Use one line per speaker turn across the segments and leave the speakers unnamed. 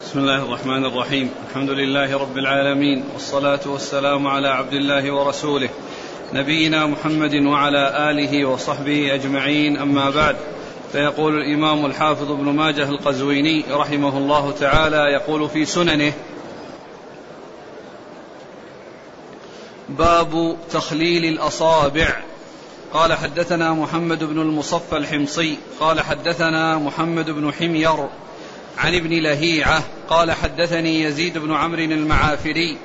بسم الله الرحمن الرحيم. الحمد لله رب العالمين والصلاة والسلام على عبد الله ورسوله نبينا محمد وعلى آله وصحبه أجمعين. أما بعد فيقول الإمام الحافظ ابن ماجه القزويني رحمه الله تعالى يقول في سننه باب تخليل الأصابع. قال حدثنا محمد بن المصفى الحمصي قال حدثنا محمد بن حمير عن ابن لهيعة قال حدثني يزيد بن عمرو المعافري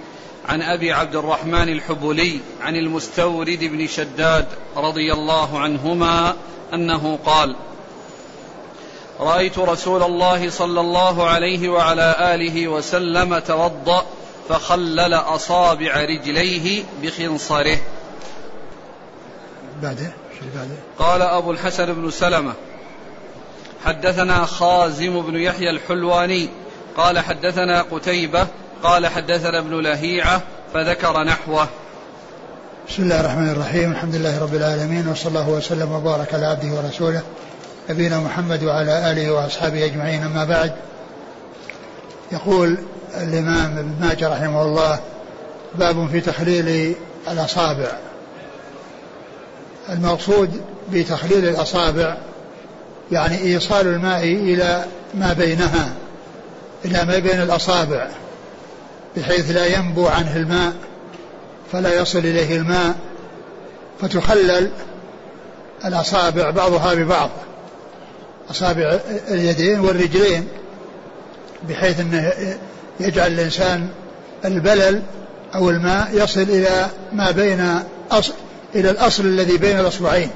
عن أبي عبد الرحمن الحبلي عن المستورد بن شداد رضي الله عنهما أنه قال رأيت رسول الله صلى الله عليه وعلى آله وسلم توضأ فخلل أصابع رجليه بخنصره.
بعده بعده؟
قال أبو الحسن بن سلمة حدثنا خازم بن يحيى الحلواني قال حدثنا قتيبة قال حدثنا ابن لهيعة فذكر نحوه.
بسم الله الرحمن الرحيم الحمد لله رب العالمين وصلى الله وسلم وبارك على عبده ورسوله نبينا محمد وعلى آله وأصحابه أجمعين أما بعد. يقول الإمام ابن ماجه رحمه الله باب في تخليل الأصابع. المقصود بتخليل الأصابع يعني إيصال الماء إلى ما بينها إلى ما بين الأصابع بحيث لا ينبو عنه الماء فلا يصل إليه الماء فتخلل الأصابع بعضها ببعض أصابع اليدين والرجلين بحيث أنه يجعل الإنسان البلل أو الماء يصل إلى ما بين أصل إلى الأصل الذي بين الأصبعين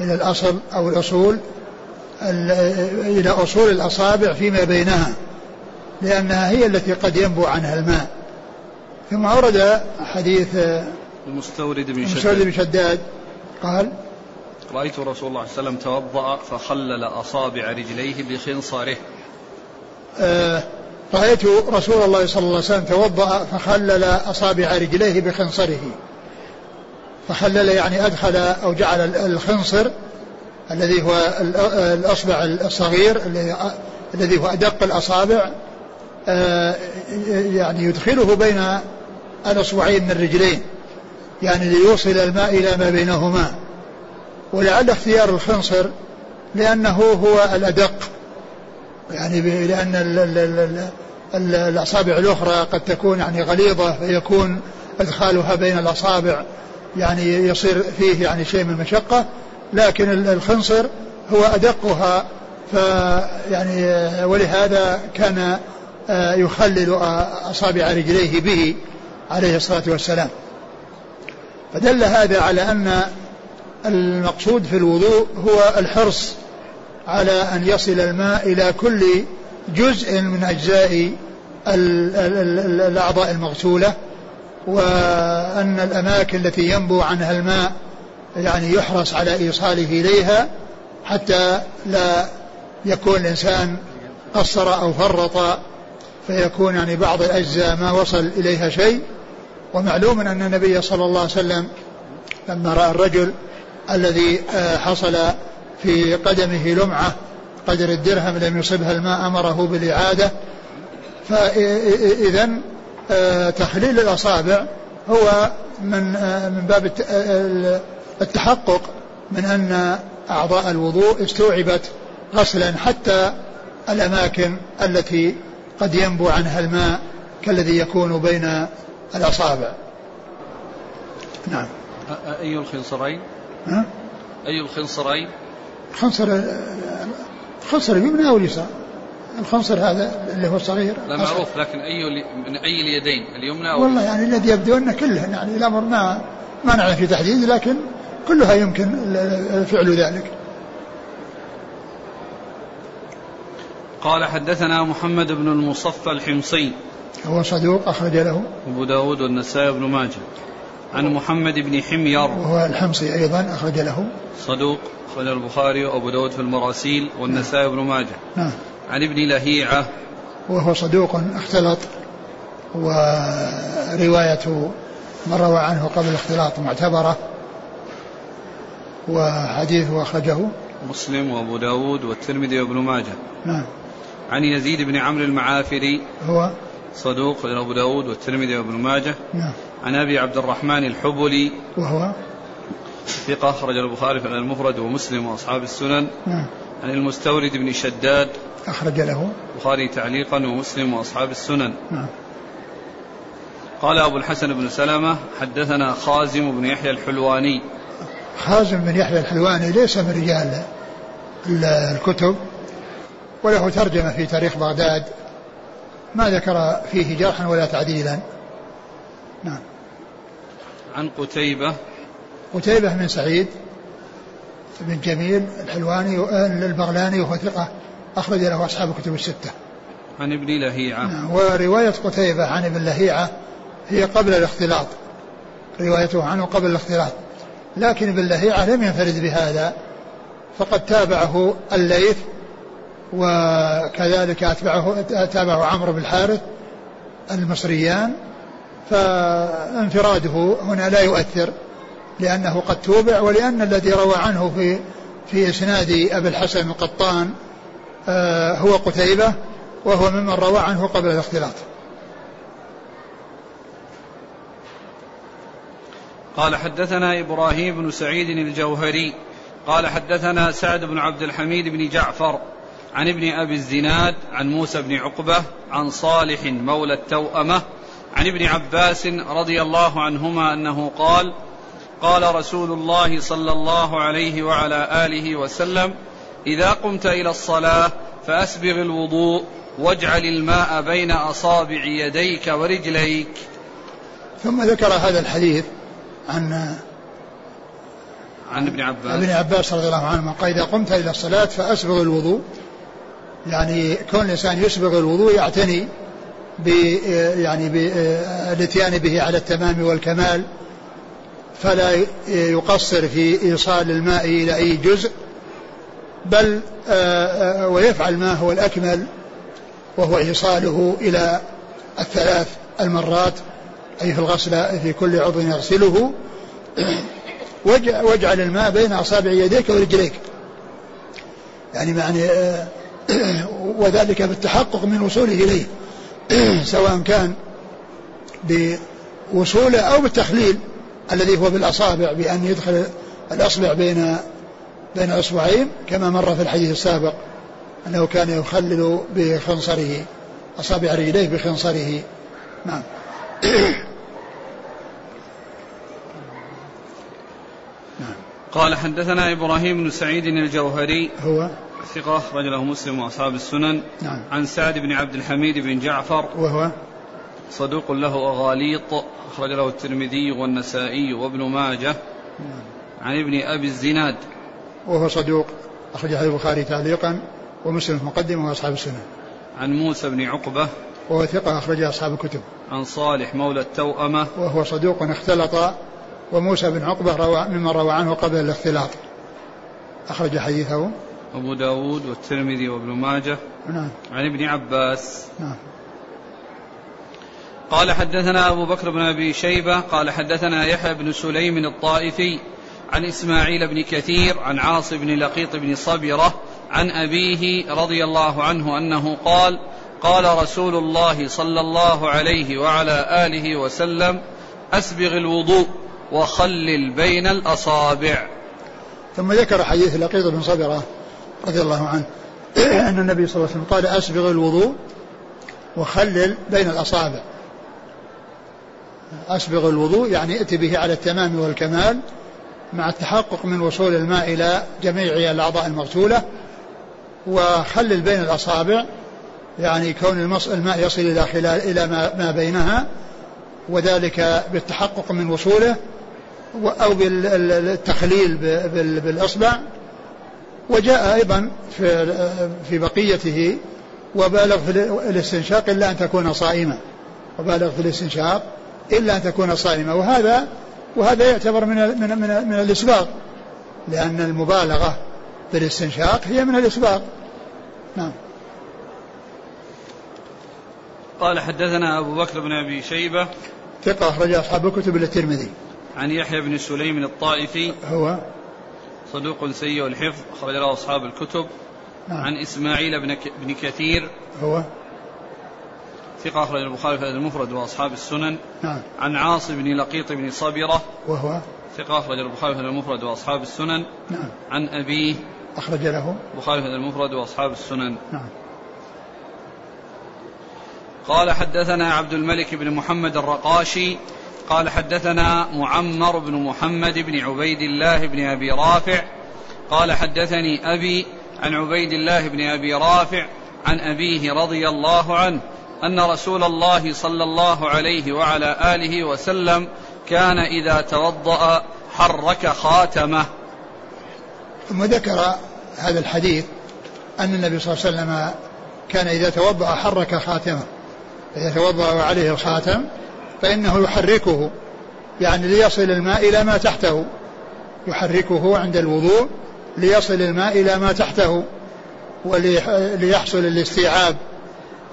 إلى الأصل أو الأصول إلى أصول الأصابع فيما بينها لأنها هي التي قد ينبو عنها الماء. ثم أورد حديث
المستورد بن
المستورد
شداد.
بن شداد. قال
رأيت رسول الله صلى الله عليه وسلم توضأ فخلل أصابع رجليه بخنصره.
آه رأيت رسول الله صلى الله عليه وسلم توضأ فخلل أصابع رجليه بخنصره. فخلل يعني أدخل أو جعل الخنصر الذي هو الأصبع الصغير الذي هو أدق الأصابع آه، يعني يدخله بين الأصبعين من الرجلين يعني ليوصل الماء إلى ما بينهما. ولعل اختيار الخنصر لأنه هو الأدق يعني لأن ال ال ال ال الأصابع الأخرى قد تكون يعني غليظة فيكون إدخالها بين الأصابع يعني يصير فيه يعني شيء من المشقة لكن الخنصر هو أدقها فيعني ولهذا كان آه، يخلل أصابع رجليه به عليه الصلاة والسلام. فدل هذا على أن المقصود في الوضوء هو الحرص على أن يصل الماء إلى كل جزء من أجزاء الأعضاء المغسولة وأن الأماكن التي ينبو عنها الماء يعني يحرص على إيصاله إليها حتى لا يكون الإنسان قصر أو فرط فيكون يعني بعض الأجزاء ما وصل إليها شيء. ومعلوم أن النبي صلى الله عليه وسلم لما رأى الرجل الذي آه، حصل في قدمه لمعة قدر الدرهم لم يصبها الماء أمره بالإعادة. فإذا آه، تخليل الأصابع هو من آه، من باب التحقق من أن أعضاء الوضوء استوعبت غسلا حتى الأماكن التي قد ينبو عنها الماء كالذي يكون بين الأصابع. نعم.
أي الخنصرين؟
ها؟
أي الخنصرين؟
الخنصر الخنصر اليمنى أو اليسار؟ الخنصر هذا اللي هو الصغير.
لا معروف لكن أي من أي اليدين؟ اليمنى أو
والله يعني الذي يبدو أن كلهن يعني الأمر ما ما نعرف في تحديد لكن كلها يمكن فعل ذلك.
قال حدثنا محمد بن المصفى الحمصي.
هو صدوق أخرج له.
أبو داود والنسائي بن ماجه. عن محمد بن حمير.
وهو الحمصي أيضا أخرج له.
صدوق أخرج البخاري وأبو داود في المراسيل والنسائي بن ماجه.
نعم.
عن ابن لهيعة.
وهو صدوق اختلط ورواية من روى عنه قبل الاختلاط معتبرة. وحديثه أخرجه
مسلم وأبو داود والترمذي وابن ماجه.
نعم.
عن يزيد بن عمرو المعافري.
هو؟
صدوق أبو داود والترمذي وابن ماجه.
نعم.
عن أبي عبد الرحمن الحبلي.
وهو؟
ثقة أخرج البخاري في المفرد ومسلم وأصحاب السنن.
نعم.
عن المستورد بن شداد.
أخرج له؟
البخاري تعليقا ومسلم وأصحاب السنن.
نعم.
قال أبو الحسن بن سلمة حدثنا خازم بن يحيى الحلواني.
خازم بن يحيى الحلواني ليس من رجال ال- الكتب وله ترجمة في تاريخ بغداد ما ذكر فيه جرحا ولا تعديلا. نعم.
عن قتيبة.
قتيبة بن سعيد بن جميل الحلواني البغلاني وهو ثقة أخرج له أصحاب الكتب الستة.
عن ابن لهيعة.
نعم. ورواية قتيبة عن ابن لهيعة هي قبل الاختلاط. روايته عنه قبل الاختلاط. لكن ابن لهيعة لم ينفرد بهذا فقد تابعه الليث وكذلك أتبعه تابعه عمرو بن الحارث المصريان فانفراده هنا لا يؤثر لأنه قد توبع ولأن الذي روى عنه في في إسناد أبي الحسن القطان آه، هو قتيبة وهو ممن روى عنه قبل الاختلاط.
قال حدثنا إبراهيم بن سعيد الجوهري قال حدثنا سعد بن عبد الحميد بن جعفر عن ابن أبي الزناد عن موسى بن عقبة عن صالح مولى التوأمة عن ابن عباس رضي الله عنهما أنه قال قال رسول الله صلى الله عليه وعلى آله وسلم إذا قمت إلى الصلاة فأسبغ الوضوء واجعل الماء بين أصابع يديك ورجليك.
ثم ذكر هذا الحديث عن
عن ابن عباس.
ابن عباس رضي الله عنهما قال إذا قمت إلى الصلاة فأسبغ الوضوء. يعني كون الإنسان يسبغ الوضوء يعتني ب يعني بالاتيان به على التمام والكمال فلا يقصر في إيصال الماء إلى أي جزء بل ويفعل ما هو الأكمل وهو إيصاله إلى الثلاث المرات أي في الغسل في كل عضو يغسله واجعل الماء بين أصابع يديك ورجليك. يعني معني وذلك بالتحقق من وصوله إليه سواء كان بوصوله أو بالتخليل الذي هو بالأصابع بأن يدخل الأصبع بين بين أصبعين كما مر في الحديث السابق أنه كان يخلل بخنصره أصابع رجليه بخنصره. نعم.
قال حدثنا إبراهيم بن سعيد الجوهري
هو
ثقة أخرج له مسلم وأصحاب السنن.
نعم.
عن سعد بن عبد الحميد بن جعفر.
وهو
صدوق له أغاليط أخرج له الترمذي والنسائي وابن ماجه. عن ابن أبي الزناد.
وهو صدوق أخرجه البخاري تعليقا ومسلم في مقدمة وأصحاب السنة
عن موسى بن عقبة.
وهو ثقة أخرجه أصحاب الكتب.
عن صالح مولى التوأمة.
وهو صدوق اختلط وموسى بن عقبة روى ممن روى عنه قبل الاختلاط. أخرج حديثه.
أبو داود والترمذي وابن ماجه.
نعم.
عن ابن عباس.
نعم.
قال حدثنا أبو بكر بن أبي شيبة قال حدثنا يحيى بن سليم الطائفي عن إسماعيل بن كثير عن عاص بن لقيط بن صبرة عن أبيه رضي الله عنه أنه قال قال رسول الله صلى الله عليه وعلى آله وسلم أسبغ الوضوء وخلل بين الأصابع.
ثم ذكر حديث لقيط بن صبرة رضي الله عنه أن النبي صلى الله عليه وسلم قال أسبغ الوضوء وخلل بين الأصابع. أسبغ الوضوء يعني ائت به على التمام والكمال مع التحقق من وصول الماء إلى جميع الأعضاء المغسولة وخلل بين الأصابع. يعني كون الماء يصل إلى خلال إلى ما, ما بينها وذلك بالتحقق من وصوله أو بالتخليل بالإصبع. وجاء أيضا في في بقيته وبالغ في الاستنشاق إلا أن تكون صائمة. وبالغ في الاستنشاق إلا أن تكون صائمة. وهذا وهذا يعتبر من من من, من الإسباغ لأن المبالغة في الاستنشاق هي من الإسباغ نعم.
قال حدثنا أبو بكر بن أبي شيبة
ثقة أخرج أصحاب الكتب إلى الترمذي.
عن يحيى بن سليم الطائفي
هو
صدوق سيء الحفظ أخرج له أصحاب الكتب. نعم. عن إسماعيل بن, بن كثير
هو
ثقة أخرج البخاري في المفرد وأصحاب السنن.
نعم.
عن عاصم بن لقيط بن صبرة
وهو
ثقة أخرج البخاري في المفرد وأصحاب السنن.
نعم.
عن أبيه
أخرج له
البخاري في المفرد وأصحاب السنن.
نعم.
قال حدثنا عبد الملك بن محمد الرقاشي قال حدثنا معمر بن محمد بن عبيد الله بن أبي رافع قال حدثني أبي عن عبيد الله بن أبي رافع عن أبيه رضي الله عنه أن رسول الله صلى الله عليه وعلى آله وسلم كان إذا توضأ حرك خاتمه.
ثم ذكر هذا الحديث أن النبي صلى الله عليه وسلم كان إذا توضأ حرك خاتمه. إذا توضأ وعليه الخاتم فإنه يحركه يعني ليصل الماء إلى ما تحته. يحركه عند الوضوء ليصل الماء إلى ما تحته وليحصل الاستيعاب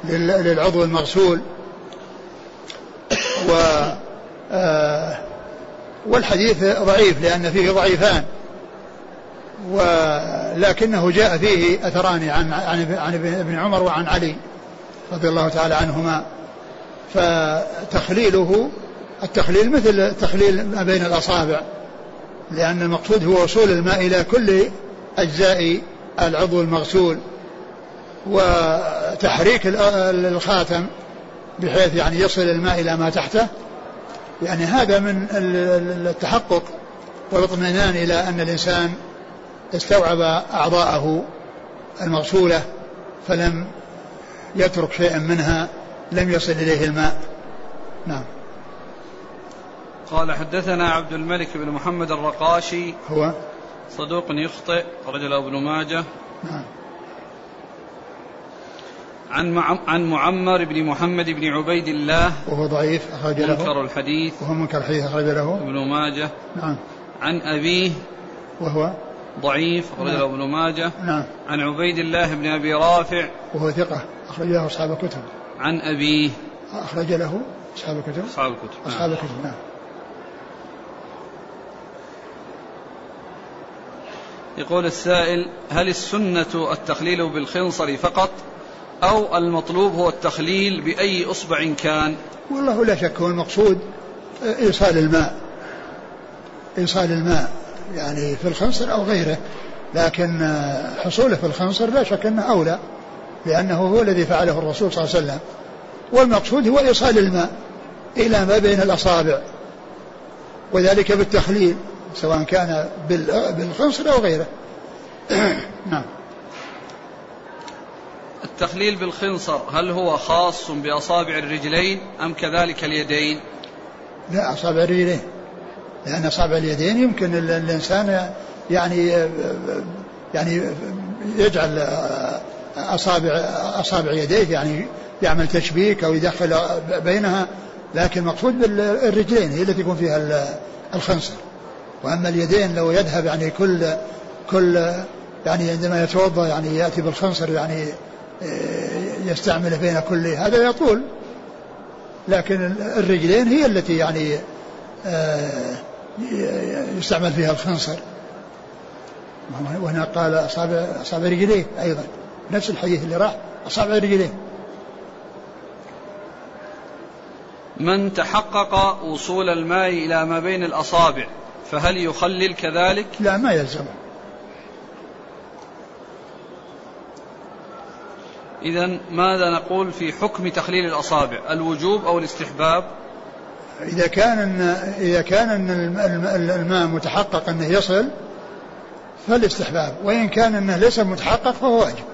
للعضو المغسول. و آه، والحديث ضعيف لأن فيه ضعيفان. ولكنه جاء فيه أثران عن عن ابن عمر وعن علي. رضي الله تعالى عنهما فتخليله التخليل مثل تخليل ما بين الأصابع لأن المقصود هو وصول الماء إلى كل أجزاء العضو المغسول وتحريك الخاتم بحيث يعني يصل الماء إلى ما تحته يعني هذا من التحقق والاطمئنان إلى أن الإنسان استوعب أعضاءه المغسولة فلم يترك شيئا منها لم يصل إليه الماء. نعم.
قال حدثنا عبد الملك بن محمد الرقاشي.
هو؟
صدوق يخطئ رجل ابن ماجه.
نعم.
عن عن معمر بن محمد بن عبيد الله.
وهو ضعيف أخرج له.
منكر الحديث.
وهو منكر الحديث أخرج له.
ابن ماجه.
نعم.
عن أبيه.
وهو؟
ضعيف أخرج له ابن ماجه.
نعم.
عن عبيد الله بن أبي رافع.
وهو ثقة. أخرج له أصحاب الكتب.
عن أبيه
أخرج له أصحاب الكتب.
أصحاب الكتب
نعم. أصحاب الكتب نعم.
يقول السائل هل السنة التخليل بالخنصر فقط أو المطلوب هو التخليل بأي أصبع كان؟
والله لا شك هو المقصود إيصال الماء. إيصال الماء يعني في الخنصر أو غيره لكن حصوله في الخنصر لا شك أنه أولى. لأنه هو الذي فعله الرسول صلى الله عليه وسلم. والمقصود هو إيصال الماء إلى ما بين الأصابع. وذلك بالتخليل سواء كان بالخنصر أو غيره. نعم.
التخليل بالخنصر هل هو خاص بأصابع الرجلين أم كذلك اليدين؟
لا أصابع الرجلين. لأن أصابع اليدين يمكن الإنسان يعني يعني يجعل أصابع أصابع يديه يعني يعمل تشبيك أو يدخل بينها لكن مقصود بالرجلين هي التي يكون فيها الخنصر. وأما اليدين لو يذهب يعني كل كل يعني عندما يتوضأ يعني يأتي بالخنصر يعني يستعمله بين كل هذا يطول. لكن الرجلين هي التي يعني يستعمل فيها الخنصر. وهنا قال أصابع أصابع رجليه أيضا. نفس الحديث اللي راح أصابع رجليه
من تحقق وصول الماء إلى ما بين الأصابع فهل يخلل كذلك؟
لا ما يلزم.
إذا ماذا نقول في حكم تخليل الأصابع؟ الوجوب أو الاستحباب؟
إذا كان إن إذا كان إن الماء متحقق أنه يصل فالاستحباب. وإن كان أنه ليس متحقق فهو واجب.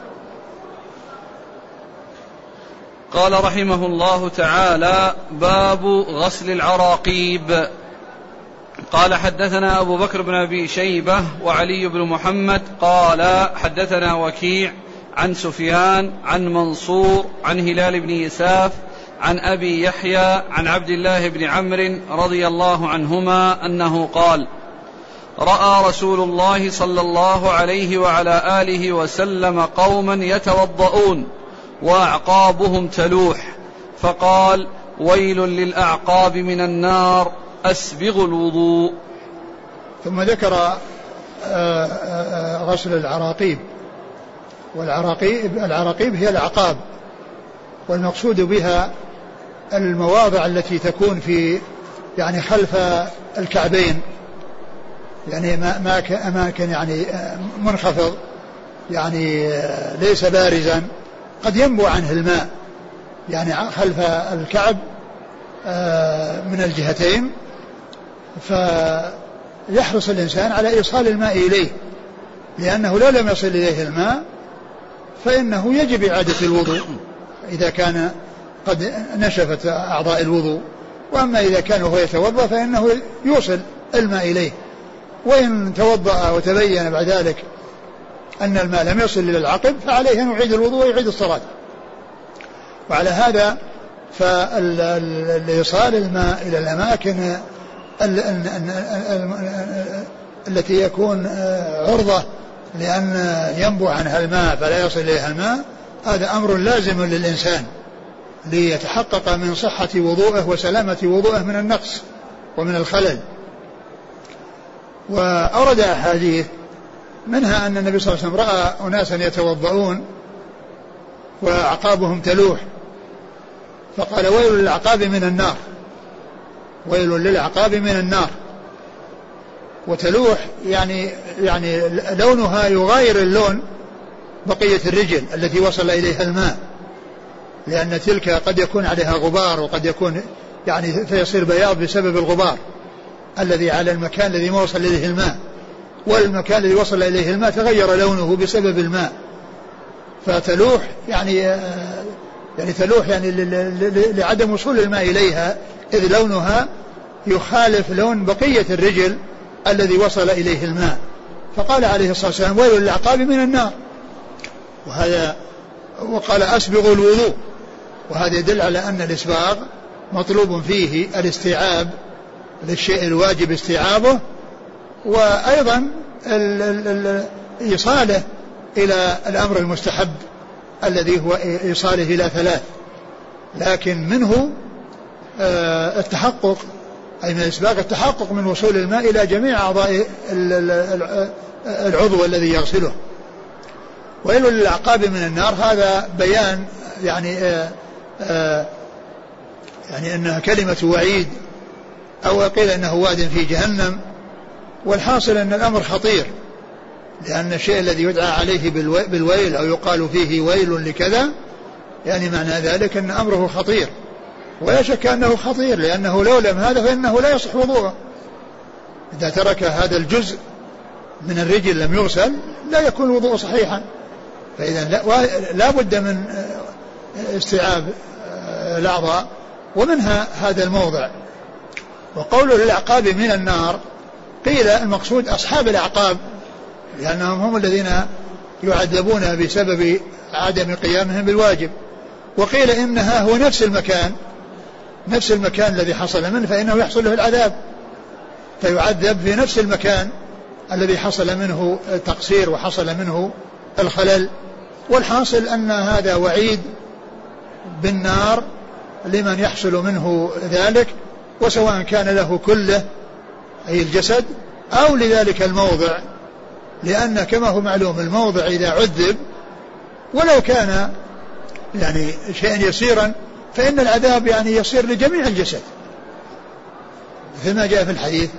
قال رحمه الله تعالى باب غسل العراقيب. قال حدثنا أبو بكر بن أبي شيبة وعلي بن محمد قال حدثنا وكيع عن سفيان عن منصور عن هلال بن يساف عن أبي يحيى عن عبد الله بن عمرو رضي الله عنهما أنه قال رأى رسول الله صلى الله عليه وعلى آله وسلم قوما يتوضؤون وأعقابهم تلوح. فقال ويل للأعقاب من النار اسبغوا الوضوء.
ثم ذكر آه، آه، غسل العراقيب. والعراقيب العراقيب هي الأعقاب. والمقصود بها المواضع التي تكون في يعني خلف الكعبين. يعني ما أماكن يعني منخفض. يعني ليس بارزا. قد ينبو عنه الماء يعني خلف الكعب آه، من الجهتين فيحرص الإنسان على إيصال الماء إليه لأنه لو لم يصل إليه الماء فإنه يجب إعادة الوضوء إذا كان قد نشفت أعضاء الوضوء وأما إذا كان هو يتوضأ فإنه يوصل الماء إليه. وإن توضأ وتبين بعد ذلك أن الماء لم يصل إلى العقب فعليه أن يعيد الوضوء ويعيد الصلاة. وعلى هذا فالإيصال الماء إلى الأماكن التي يكون عرضة لأن ينبع عنها الماء فلا يصل إليها الماء هذا أمر لازم للإنسان ليتحقق من صحة وضوءه وسلامة وضوءه من النقص ومن الخلل. وأورد أحاديث منها أن النبي صلى الله عليه وسلم رأى أناسا يتوضؤون وأعقابهم تلوح. فقال ويل للأعقاب من النار. ويل للأعقاب من النار. وتلوح يعني يعني لونها يغاير اللون بقية الرجل التي وصل إليها الماء. لأن تلك قد يكون عليها غبار وقد يكون يعني فيصير بياض بسبب الغبار الذي على المكان الذي ما وصل إليه الماء. والمكان الذي وصل إليه الماء تغير لونه بسبب الماء. فتلوح يعني يعني تلوح يعني لعدم وصول الماء إليها إذ لونها يخالف لون بقية الرجل الذي وصل إليه الماء. فقال عليه الصلاة والسلام ويل للأعقاب من النار. وهذا وقال أسبغ الوضوء. وهذا يدل على أن الإسباغ مطلوب فيه الاستيعاب للشيء الواجب استيعابه وأيضا إيصاله إلى الأمر المستحب الذي هو إيصاله إلى ثلاث. لكن منه آه، التحقق أي من الإسباغ التحقق من وصول الماء إلى جميع أعضاء العضو الذي يغسله. ويل للأعقاب من النار. هذا بيان يعني آه، آه، يعني أنها كلمة وعيد أو قيل أنه واد في جهنم. والحاصل أن الأمر خطير لأن الشيء الذي يدعى عليه بالويل أو يقال فيه ويل لكذا يعني معنى ذلك أن أمره خطير. ولا شك أنه خطير لأنه لو لم هذا فإنه لا يصح وضوءه. إذا ترك هذا الجزء من الرجل لم يغسل لا يكون الوضوء صحيحا. فإذا لا, بد من استيعاب الأعضاء ومنها هذا الموضع. وقوله للأعقاب من النار قيل المقصود أصحاب الأعقاب لأنهم هم الذين يعذبون بسبب عدم قيامهم بالواجب. وقيل إنها هو نفس المكان نفس المكان الذي حصل منه فإنه يحصل له العذاب. فيعذب في نفس المكان الذي حصل منه التقصير وحصل منه الخلل. والحاصل أن هذا وعيد بالنار لمن يحصل منه ذلك وسواء كان له كله أي الجسد أو لذلك الموضع لأن كما هو معلوم الموضع إذا عذب ولو كان يعني شيئا يسيرا فإن العذاب يعني يصير لجميع الجسد. مثل ما جاء في الحديث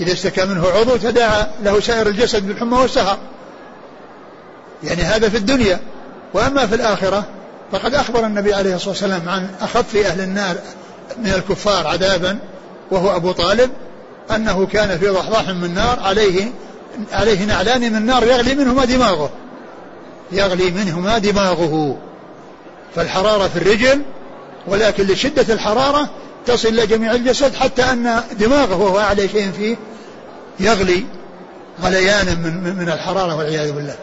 إذا اشتكى منه عضو تداعى له سائر الجسد بالحمى والسهر يعني هذا في الدنيا. وأما في الآخرة فقد أخبر النبي عليه الصلاة والسلام عن أخف أهل النار من الكفار عذابا وهو أبو طالب أنه كان في ضحضاح من نار عليه عليه نعلان من نار يغلي منهما دماغه. يغلي منهما دماغه. فالحرارة في الرجل ولكن لشدة الحرارة تصل إلى جميع الجسد حتى أن دماغه وهو أعلى شيء فيه يغلي غليانا من, من الحرارة والعياذ بالله.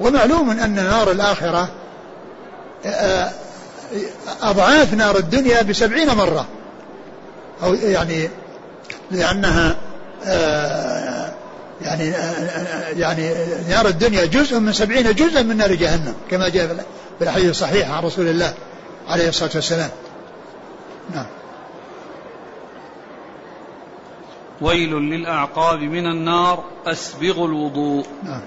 ومعلوم أن نار الآخرة آه، أضعاف نار الدنيا بسبعين مرة. أو يعني لأنها آه، يعني آه، يعني نار الدنيا جزء من سبعين جزءا من نار جهنم كما جاء في الحديث الصحيح عن رسول الله عليه الصلاة والسلام. نعم.
ويل للأعقاب من النار أسبغ الوضوء. نعم.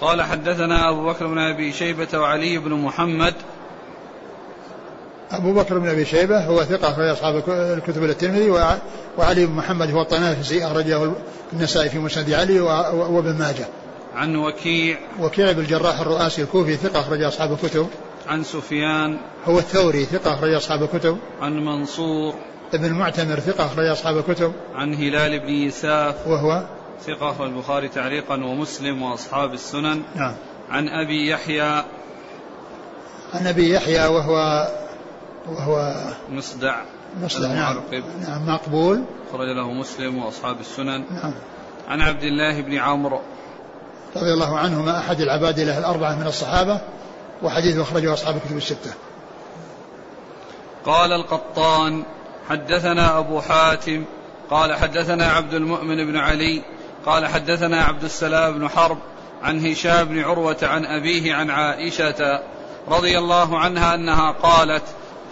قال حدثنا أبو بكر بن أبي شيبة وعلي بن محمد
أبو بكر بن أبي شيبة هو ثقة أخرج أصحاب الكتب الترمذي وعلي بن محمد هو الطنافسي أخرجه النسائي في مسند علي وابن ماجه.
عن وكيع
وكيع بن الجراح الرؤاسي الكوفي ثقة أخرج أصحاب الكتب.
عن سفيان
هو الثوري ثقة أخرج أصحاب الكتب.
عن منصور
ابن المعتمر ثقة أخرج أصحاب الكتب.
عن هلال بن يساف
وهو
ثقة أخرج البخاري تعليقا ومسلم وأصحاب السنن.
نعم.
عن أبي يحيى
عن أبي يحيى وهو وهو
مصدع
مصدع نعم. نعم مقبول.
خرج له مسلم وأصحاب السنن.
نعم.
عن عبد الله بن عمرو.
رضي الله عنهما أحد العباد له الأربعة من الصحابة وحديث أخرجه أصحاب الكتب الستة.
قال القطان حدثنا أبو حاتم. قال حدثنا عبد المؤمن بن علي. قال حدثنا عبد السلام بن حرب عن هشام بن عروة عن أبيه عن عائشة رضي الله عنها أنها قالت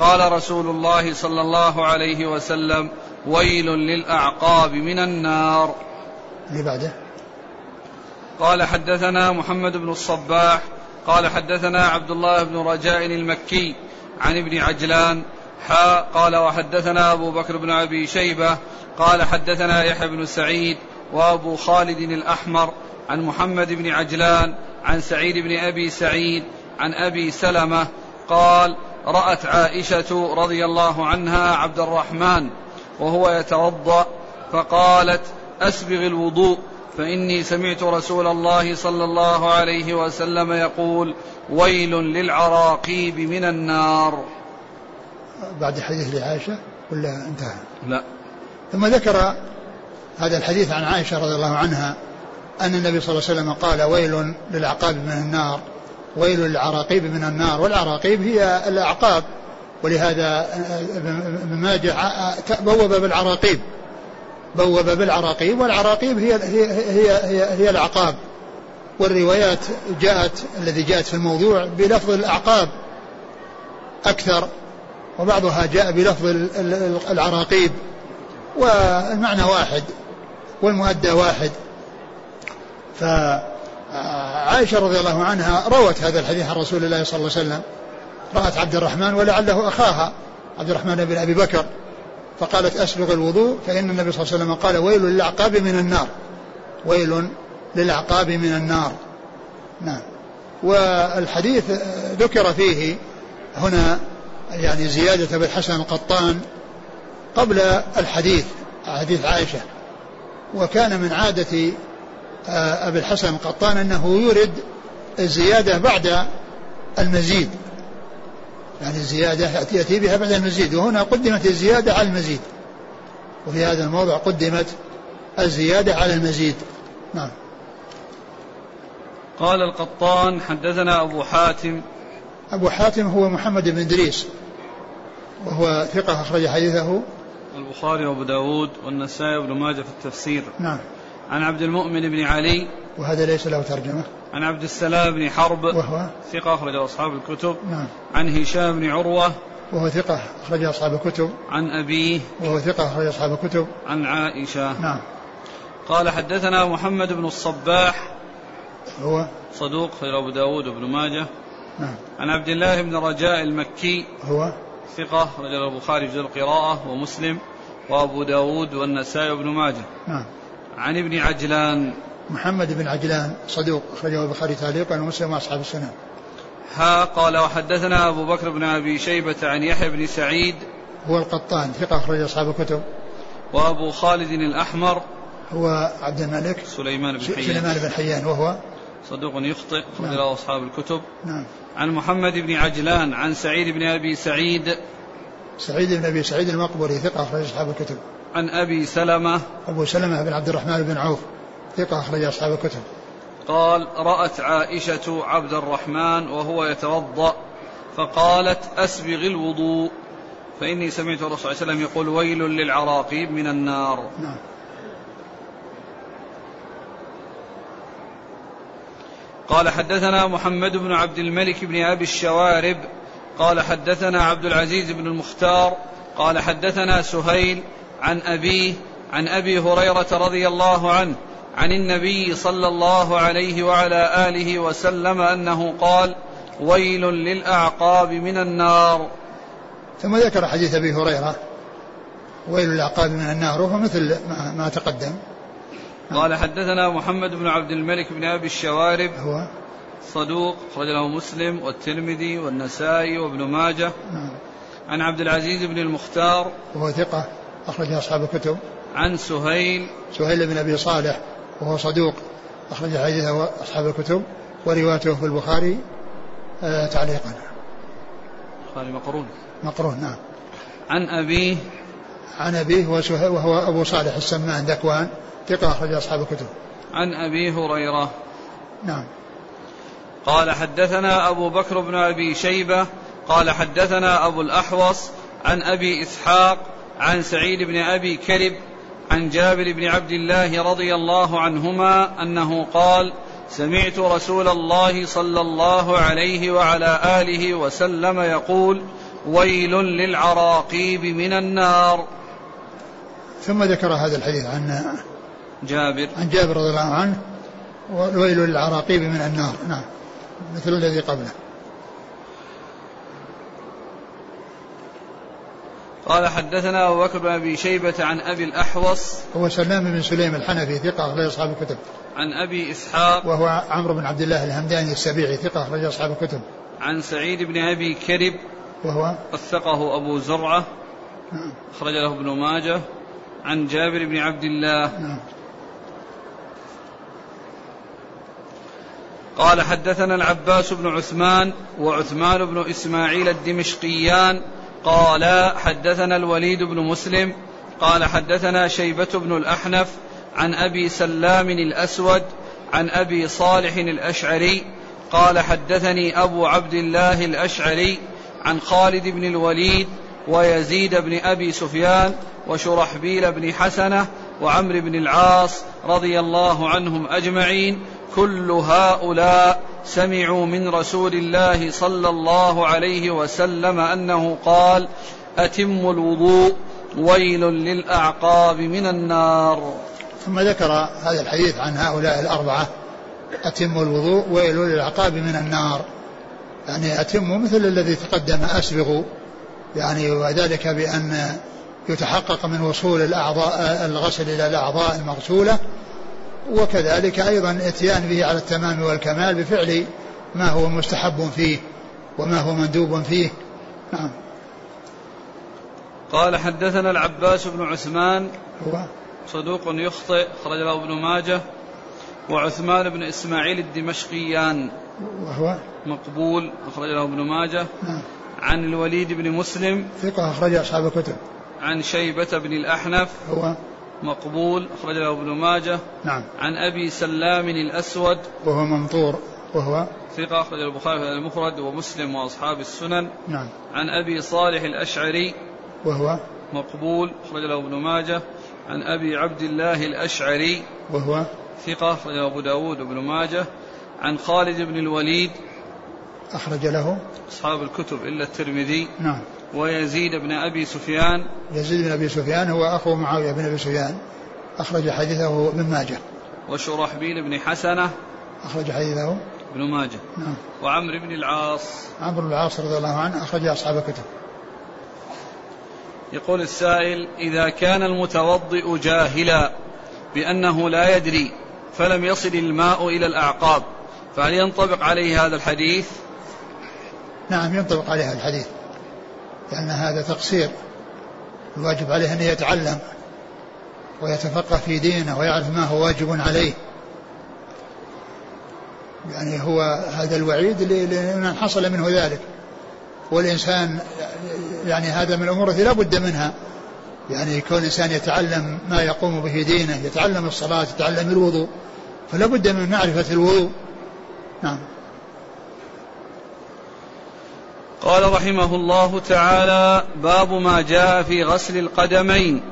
قال رسول الله صلى الله عليه وسلم ويل للأعقاب من النار.
اللي بعده؟
قال حدثنا محمد بن الصباح قال حدثنا عبد الله بن رجاء المكي عن ابن عجلان حا قال وحدثنا أبو بكر بن أبي شيبة قال حدثنا يحيى بن سعيد وأبو خالد الأحمر عن محمد بن عجلان عن سعيد بن أبي سعيد عن أبي سلمة قال رأت عائشة رضي الله عنها عبد الرحمن وهو يتوضأ فقالت أسبغ الوضوء فإني سمعت رسول الله صلى الله عليه وسلم يقول ويل للعراقيب من النار.
بعد حديث لعائشة ولا انتهى؟
لا.
ثم ذكر هذا الحديث عن عائشة رضي الله عنها أن النبي صلى الله عليه وسلم قال ويل للعقاب من النار. ويل للعراقيب من النار والعراقيب هي الأعقاب ولهذا ابن ماجه بوب بالعراقيب بوب بالعراقيب والعراقيب هي هي هي هي, هي الأعقاب. والروايات جاءت الذي جاءت في الموضوع بلفظ الأعقاب أكثر وبعضها جاء بلفظ العراقيب. والمعنى واحد والمؤدى واحد. ف عائشة رضي الله عنها روت هذا الحديث عن رسول الله صلى الله عليه وسلم. رأت عبد الرحمن ولعله أخاها عبد الرحمن بن أبي بكر. فقالت أسبغ الوضوء فإن النبي صلى الله عليه وسلم قال ويل للأعقاب من النار. ويل للأعقاب من النار. نعم. والحديث ذكر فيه هنا يعني زيادة بالحسن القطان قبل الحديث حديث عائشة. وكان من عادة أبي الحسن القطان أنه يورد الزيادة بعد المزيد. يعني الزيادة يأتي بها بعد المزيد. وهنا قدمت الزيادة على المزيد. وفي هذا الموضع قدمت الزيادة على المزيد. نعم.
قال القطان حدثنا أبو حاتم.
أبو حاتم هو محمد بن إدريس. وهو ثقة أخرج حديثه.
البخاري وأبو داود والنسائي وابن ماجه في التفسير.
نعم.
عن عبد المؤمن بن علي.
وهذا ليس له ترجمة.
عن عبد السلام بن حرب.
وهو؟
ثقة أخرج أصحاب الكتب.
نعم.
عن هشام بن عروة.
وهو ثقة أخرج أصحاب الكتب.
عن أبيه.
وهو ثقة أخرج أصحاب الكتب.
عن عائشة.
نعم.
قال حدثنا محمد بن الصباح.
هو؟
صدوق خير أبو داود وابن ماجه.
نعم.
عن عبد الله بن رجاء المكي.
هو؟
ثقة رجل البخاري في القراءة ومسلم. وأبو داود والنسائي وابن ماجه.
نعم.
عن ابن عجلان.
محمد بن عجلان صدوق أخرجه البخاري تعليقا ومسلم وأصحاب السنة.
ها قال وحدثنا أبو بكر بن أبي شيبة عن يحيى بن سعيد.
هو القطان ثقة أخرج أصحاب الكتب.
وأبو خالد الأحمر.
هو عبد الملك
سليمان بن حيان.
سليمان بن حيان وهو؟
صدوق يخطئ أخرج
نعم.
له أصحاب الكتب.
نعم.
عن محمد بن عجلان عن سعيد بن أبي سعيد.
سعيد بن أبي سعيد المقبري ثقة أخرج أصحاب الكتب.
عن أبي سلمة.
أبو سلمة بن عبد الرحمن بن عوف ثقة أخرج أصحاب الكتب.
قال رأت عائشة عبد الرحمن وهو يتوضأ فقالت أسبغ الوضوء. فإني سمعت الرسول صلى الله عليه وسلم يقول ويل للعراقيب من النار.
نعم.
قال حدثنا محمد بن عبد الملك بن أبي الشوارب. قال حدثنا عبد العزيز بن المختار. قال حدثنا سهيل. عن أبيه عن أبي هريرة رضي الله عنه عن النبي صلى الله عليه وعلى آله وسلم أنه قال ويل للأعقاب من النار.
ثم ذكر حديث أبي هريرة ويل للأعقاب من النار وهو مثل ما تقدم.
قال حدثنا محمد بن عبد الملك بن أبي الشوارب
هو
صدوق أخرج له مسلم والترمذي والنسائي وابن ماجه. نعم. عن عبد العزيز بن المختار
وهو ثقة. أخرج أصحاب الكتب.
عن سهيل.
سهيل بن أبي صالح وهو صدوق أخرج حديثه أصحاب الكتب وروايته في البخاري آه تعليقا.
البخاري مقرون.
مقرون نعم.
عن أبيه.
عن أبيه وهو أبو صالح السمان ذكوان ثقة أخرج أصحاب الكتب.
عن أبي هريرة.
نعم.
قال حدثنا أبو بكر بن أبي شيبة قال حدثنا أبو الأحوص عن أبي إسحاق عن سعيد بن أبي كرب عن جابر بن عبد الله رضي الله عنهما أنه قال سمعت رسول الله صلى الله عليه وعلى آله وسلم يقول ويل للعراقيب من النار.
ثم ذكر هذا الحديث عن
جابر.
عن جابر رضي الله عنه ويل للعراقيب من النار. نعم مثل الذي قبله.
قال حدثنا أبو بكر بن أبي شيبة عن أبي الأحوص.
هو سلام بن سليم الحنفي ثقة أخرج أصحاب الكتب.
عن أبي إسحاق.
وهو عمرو بن عبد الله الهمداني السبيعي ثقة أخرج أصحاب الكتب.
عن سعيد بن أبي كرب.
وهو؟
وثقه أبو زرعة. نعم. أخرج له ابن ماجه. عن جابر بن عبد الله. نعم. قال حدثنا العباس بن عثمان وعثمان بن إسماعيل الدمشقيان قال حدثنا الوليد بن مسلم قال حدثنا شيبة بن الأحنف عن أبي سلام الأسود عن أبي صالح الأشعري قال حدثني أبو عبد الله الأشعري عن خالد بن الوليد ويزيد بن أبي سفيان وشرحبيل بن حسنة وعمرو بن العاص رضي الله عنهم أجمعين كل هؤلاء سمعوا من رسول الله صلى الله عليه وسلم أنه قال أتم الوضوء ويل للأعقاب من النار.
ثم ذكر هذا الحديث عن هؤلاء الأربعة أتم الوضوء ويل للأعقاب من النار. يعني أتم مثل الذي تقدم اسبغوا يعني وذلك بأن يتحقق من وصول الأعضاء الغسل إلى الأعضاء المغسولة وكذلك أيضا إتيان به على التمام والكمال بفعل ما هو مستحب فيه وما هو مندوب فيه. نعم.
قال حدثنا العباس بن عثمان
هو
صدوق يخطئ خرج له ابن ماجه وعثمان بن إسماعيل الدمشقيان.
وهو
مقبول أخرج له ابن ماجه.
نعم.
عن الوليد بن مسلم.
ثقة أخرج أصحاب الكتب.
عن شيبة بن الأحنف.
هو
مقبول أخرج له ابن ماجه.
نعم.
عن أبي سلام الأسود.
وهو ممطور وهو
ثقة أخرج البخاري في المفرد ومسلم وأصحاب السنن.
نعم.
عن أبي صالح الأشعري.
وهو
مقبول أخرج له ابن ماجه. عن أبي عبد الله الأشعري.
وهو
ثقة أخرج أبو داود وابن ماجه. عن خالد بن الوليد.
أخرج له
أصحاب الكتب إلا الترمذي
نعم.
ويزيد بن أبي سفيان.
يزيد بن أبي سفيان هو أخو معاوية بن أبي سفيان. أخرج حديثه ابن ماجه.
وشرحبيل بن حسنة
أخرج حديثه
ابن ماجه.
نعم.
وعمرو بن العاص.
عمرو بن العاص رضي الله عنه أخرج أصحاب الكتب.
يقول السائل إذا كان المتوضئ جاهلا بأنه لا يدري فلم يصل الماء إلى الأعقاب فهل ينطبق عليه هذا الحديث؟
نعم ينطبق عليه الحديث لأن هذا تقصير. الواجب عليه أن يتعلم ويتفقه في دينه ويعرف ما هو واجب عليه. يعني هو هذا الوعيد لمن حصل منه ذلك. والإنسان يعني هذا من الأمور التي لا بد منها. يعني كون الإنسان يتعلم ما يقوم به دينه يتعلم الصلاة يتعلم الوضوء فلا بد من معرفة الوضوء. نعم.
قال رحمه الله تعالى باب ما جاء في غسل القدمين.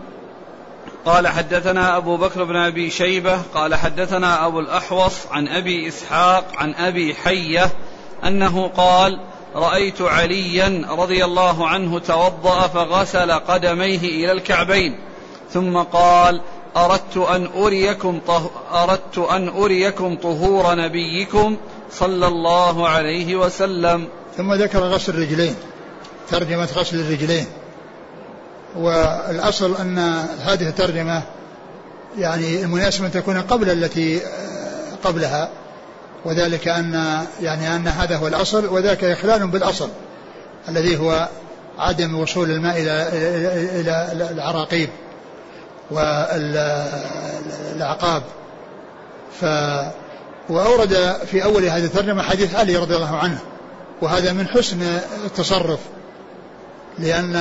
قال حدثنا أبو بكر بن أبي شيبة قال حدثنا أبو الأحوص عن أبي إسحاق عن أبي حية أنه قال رأيت عليا رضي الله عنه توضأ فغسل قدميه إلى الكعبين. ثم قال أردت أن أريكم طه أردت أن أريكم طهور نبيكم صلى الله عليه وسلم.
ثم ذكر غسل الرجلين ترجمة غسل الرجلين. والأصل أن هذه الترجمة يعني المناسبة أن تكون قبل التي قبلها وذلك أن يعني أن هذا هو الأصل وذاك إخلال بالأصل الذي هو عدم وصول الماء إلى إلى العراقيب والأعقاب. ف وأورد في أول هذه الترجمة حديث علي رضي الله عنه. وهذا من حسن التصرف لأن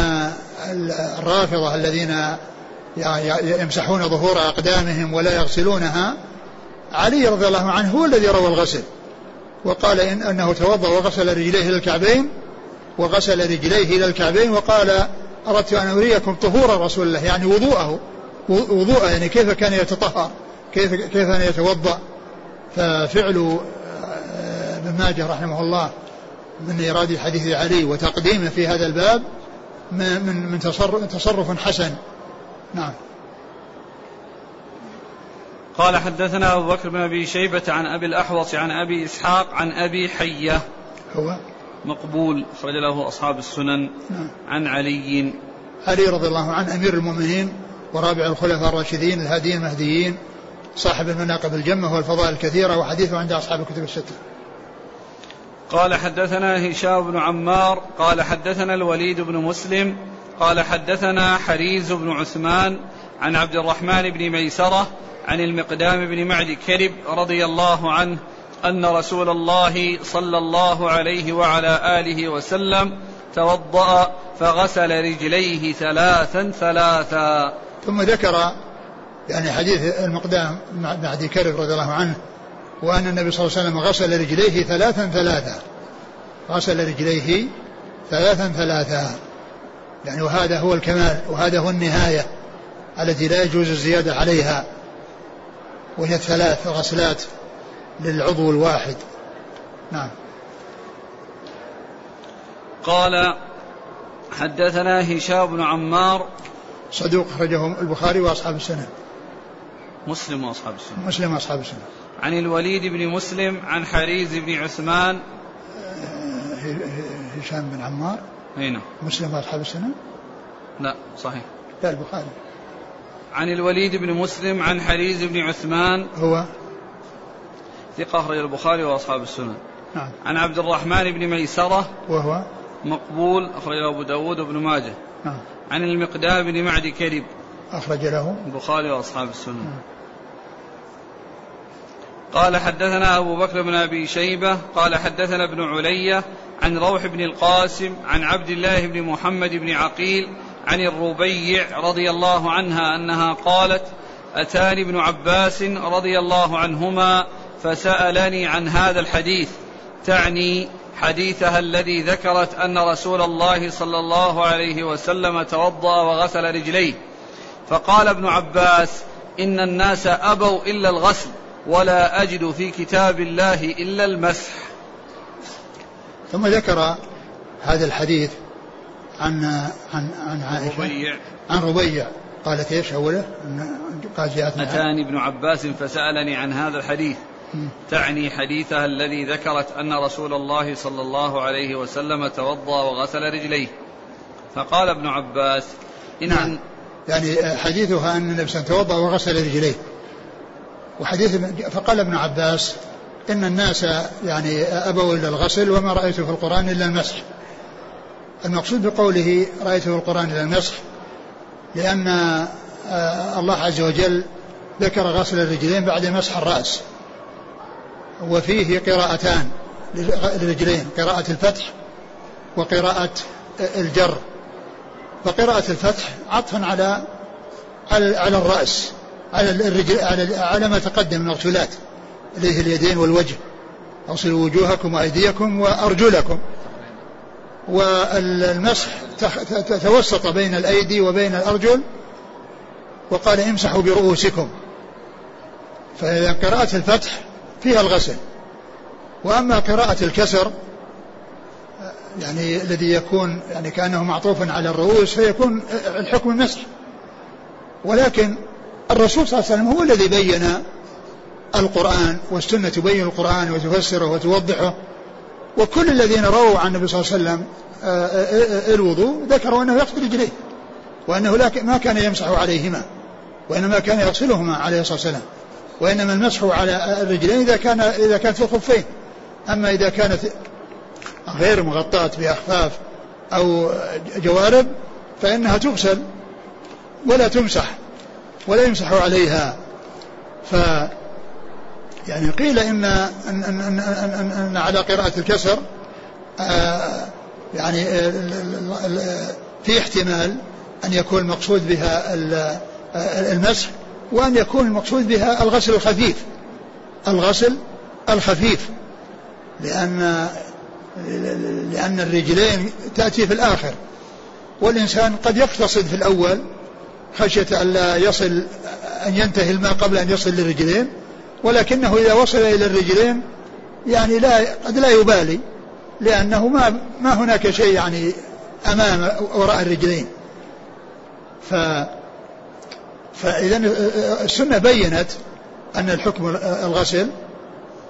الرافضة الذين يمسحون ظهور أقدامهم ولا يغسلونها علي رضي الله عنه هو الذي روى الغسل وقال إن أنه توضأ وغسل رجليه إلى الكعبين وغسل رجليه إلى الكعبين وقال أردت أن أريكم طهور رسول الله يعني وضوءه وضوءه يعني كيف كان يتطهر كيف كيف كان يتوضأ ففعل آه، ابن ماجه رحمه الله من إيراد حديث علي وتقديمه في هذا الباب من من تصرف, تصرف حسن. نعم.
قال حدثنا أبو بكر بن أبي شيبة عن أبي الأحوص عن أبي إسحاق عن أبي حية.
هو
مقبول أخرج له أصحاب السنن. نعم. عن علي.
علي رضي الله عنه أمير المؤمنين ورابع الخلفاء الراشدين الهاديين المهديين صاحب المناقب الجمة والفضائل الكثيرة وحديثه عند أصحاب الكتب الستة.
قال حدثنا هشام بن عمار قال حدثنا الوليد بن مسلم قال حدثنا حريز بن عثمان عن عبد الرحمن بن ميسرة عن المقدام بن معد كرب رضي الله عنه أن رسول الله صلى الله عليه وعلى آله وسلم توضأ فغسل رجليه ثلاثا ثلاثا.
ثم ذكر يعني حديث المقدام معدي كرب رضي الله عنه وأن النبي صلى الله عليه وسلم غسل رجليه ثلاثا ثلاثا. غسل رجليه ثلاثا ثلاثا. يعني وهذا هو الكمال وهذا هو النهاية التي لا يجوز الزيادة عليها. وهي ثلاث غسلات للعضو الواحد. نعم.
قال حدثنا هشام بن عمار.
صدوق أخرجه البخاري وأصحاب السنة.
مسلم وأصحاب السنة.
مسلم وأصحاب السنة.
عن الوليد بن مسلم عن حريز بن عثمان.
هشام بن عمار.
أي نعم.
مسلم واصحاب السنة؟
لا صحيح.
لا البخاري.
عن الوليد بن مسلم عن حريز بن عثمان.
هو؟
ثقة أخرج البخاري وأصحاب السنن
نعم.
عن عبد الرحمن بن ميسرة.
وهو؟
مقبول أخرج أبو داود وابن ماجه.
نعم.
عن المقدام بن معد كرب
أخرج له؟
البخاري وأصحاب السنن نعم. قال حدثنا أبو بكر بن أبي شيبة قال حدثنا ابن علية عن روح بن القاسم عن عبد الله بن محمد بن عقيل عن الربيع رضي الله عنها أنها قالت أتاني ابن عباس رضي الله عنهما فسألني عن هذا الحديث. تعني حديثها الذي ذكرت أن رسول الله صلى الله عليه وسلم توضأ وغسل رجليه. فقال ابن عباس إن الناس أبوا إلا الغسل. ولا أجد في كتاب الله إلا المسح.
ثم ذكر هذا الحديث عن عن عن عائشة.
ربيع.
عن ربيع. قالت إيش أوله؟
قال جاءتنا أتاني ابن عباس فسألني عن هذا الحديث. تعني حديثها الذي ذكرت أن رسول الله صلى الله عليه وسلم توضأ وغسل رجليه. فقال ابن عباس
إن نعم. يعني حديثها أن النبي صلى الله عليه وسلم توضأ وغسل رجليه. وحديث فقال ابن عباس إن الناس يعني أبوا إلا الغسل وما رأيته في القرآن إلا المسح المقصود بقوله رأيته في القرآن إلا المسح لأن آه، الله عز وجل ذكر غسل الرجلين بعد مسح الرأس. وفيه قراءتان للرجلين قراءة الفتح وقراءة الجر. فقراءة الفتح عطفا على على الرأس. على الرجل على على ما تقدم من المغسولات إليه اليدين والوجه. أغسلوا وجوهكم وأيديكم وأرجلكم. والمسح توسط بين الأيدي وبين الأرجل وقال امسحوا برؤوسكم. فإذا قراءة الفتح فيها الغسل. وأما قراءة الكسر يعني الذي يكون يعني كأنه معطوف على الرؤوس فيكون الحكم المسح. ولكن الرسول صلى الله عليه وسلم هو الذي بين القرآن والسنة تبين القرآن وتفسره وتوضحه. وكل الذين رووا عن النبي صلى الله عليه وسلم آه، آه، آه، الوضوء ذكروا أنه يغسل رجليه وأنه ما كان يمسح عليهما وإنما كان يغسلهما عليه الصلاة والسلام وإنما المسح على الرجلين إذا كان إذا كانت في الخفين. أما إذا كانت غير مغطاة بأخفاف أو جوارب فإنها تغسل ولا تمسح. ولا يمسح عليها. ف يعني قيل إن أن, أن, أن, أن, على قراءة الكسر آه يعني في احتمال أن يكون المقصود بها المسح وأن يكون المقصود بها الغسل الخفيف. الغسل الخفيف. لأن لأن الرجلين تأتي في الآخر. والإنسان قد يقتصد في الأول خشية أن لا يصل أن ينتهي الماء قبل أن يصل للرجلين ولكنه إذا وصل إلى الرجلين يعني لا قد لا يبالي لأنه ما ما هناك شيء يعني أمام وراء الرجلين. ف فإذا السنة بينت أن الحكم الغسل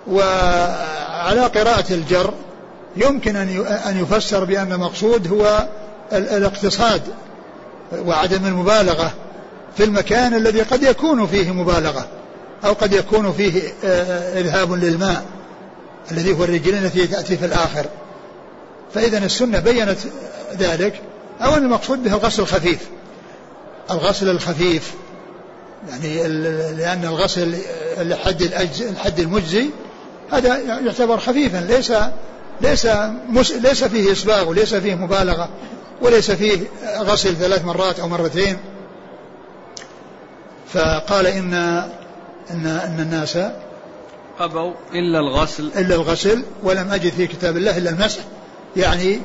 وعلى قراءة الجر يمكن أن يفسر بأن المقصود هو الاقتصاد. وعدم المبالغة في المكان الذي قد يكون فيه مبالغة أو قد يكون فيه آه، إذهاب للماء الذي هو الرجلين التي تأتي في الآخر. فإذا السنة بينت ذلك أو أن المقصود به الغسل الخفيف. الغسل الخفيف يعني لأن الغسل الحد الحد المجزي هذا يعتبر خفيفا ليس ليس ليس فيه إسباغ وليس فيه مبالغة. وليس فيه غسل ثلاث مرات أو مرتين. فقال إن إن إن الناس
أبوا إلا الغسل.
إلا الغسل ولم أجد في كتاب الله إلا المسح. يعني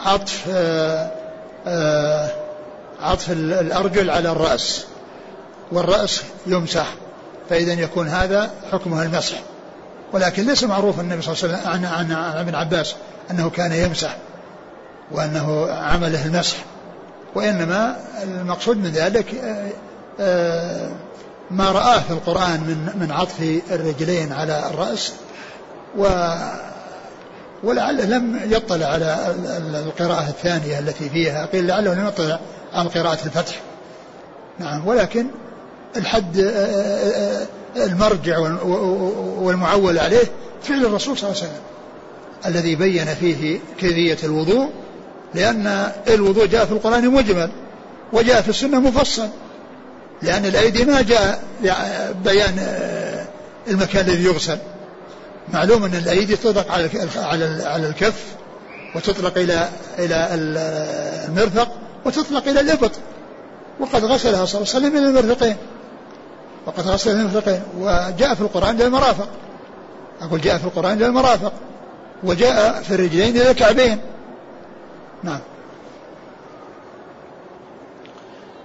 عطف آآ آه، آآ آه، عطف الأرجل على الرأس والرأس يمسح فإذا يكون هذا حكمها المسح. ولكن ليس معروف النبي صلى الله عليه وسلم عن, عن ابن عباس أنه كان يمسح. وأنه عمله المسح. وإنما المقصود من ذلك آه، آه، ما رآه في القرآن من من عطف الرجلين على الرأس. و ولعله لم يطلع على القراءة الثانية التي فيها. قيل لعله لم يطلع على قراءة الفتح. نعم ولكن الحد آه، المرجع والمعول عليه فعل الرسول صلى الله عليه وسلم الذي بين فيه كيفية الوضوء لأن الوضوء جاء في القرآن مجمل وجاء في السنة مفصل لأن الأيدي ما جاء بيان آه، المكان الذي يغسل. معلوم أن الأيدي تطلق على على على الكف وتطلق إلى إلى المرفق وتطلق إلى الإبط. وقد غسلها صلى الله عليه وسلم إلى المرفقين. وقد غسل المرفقين وجاء في القرآن إلى المرافق. أقول جاء في القرآن إلى المرافق وجاء في الرجلين إلى الكعبين. نعم.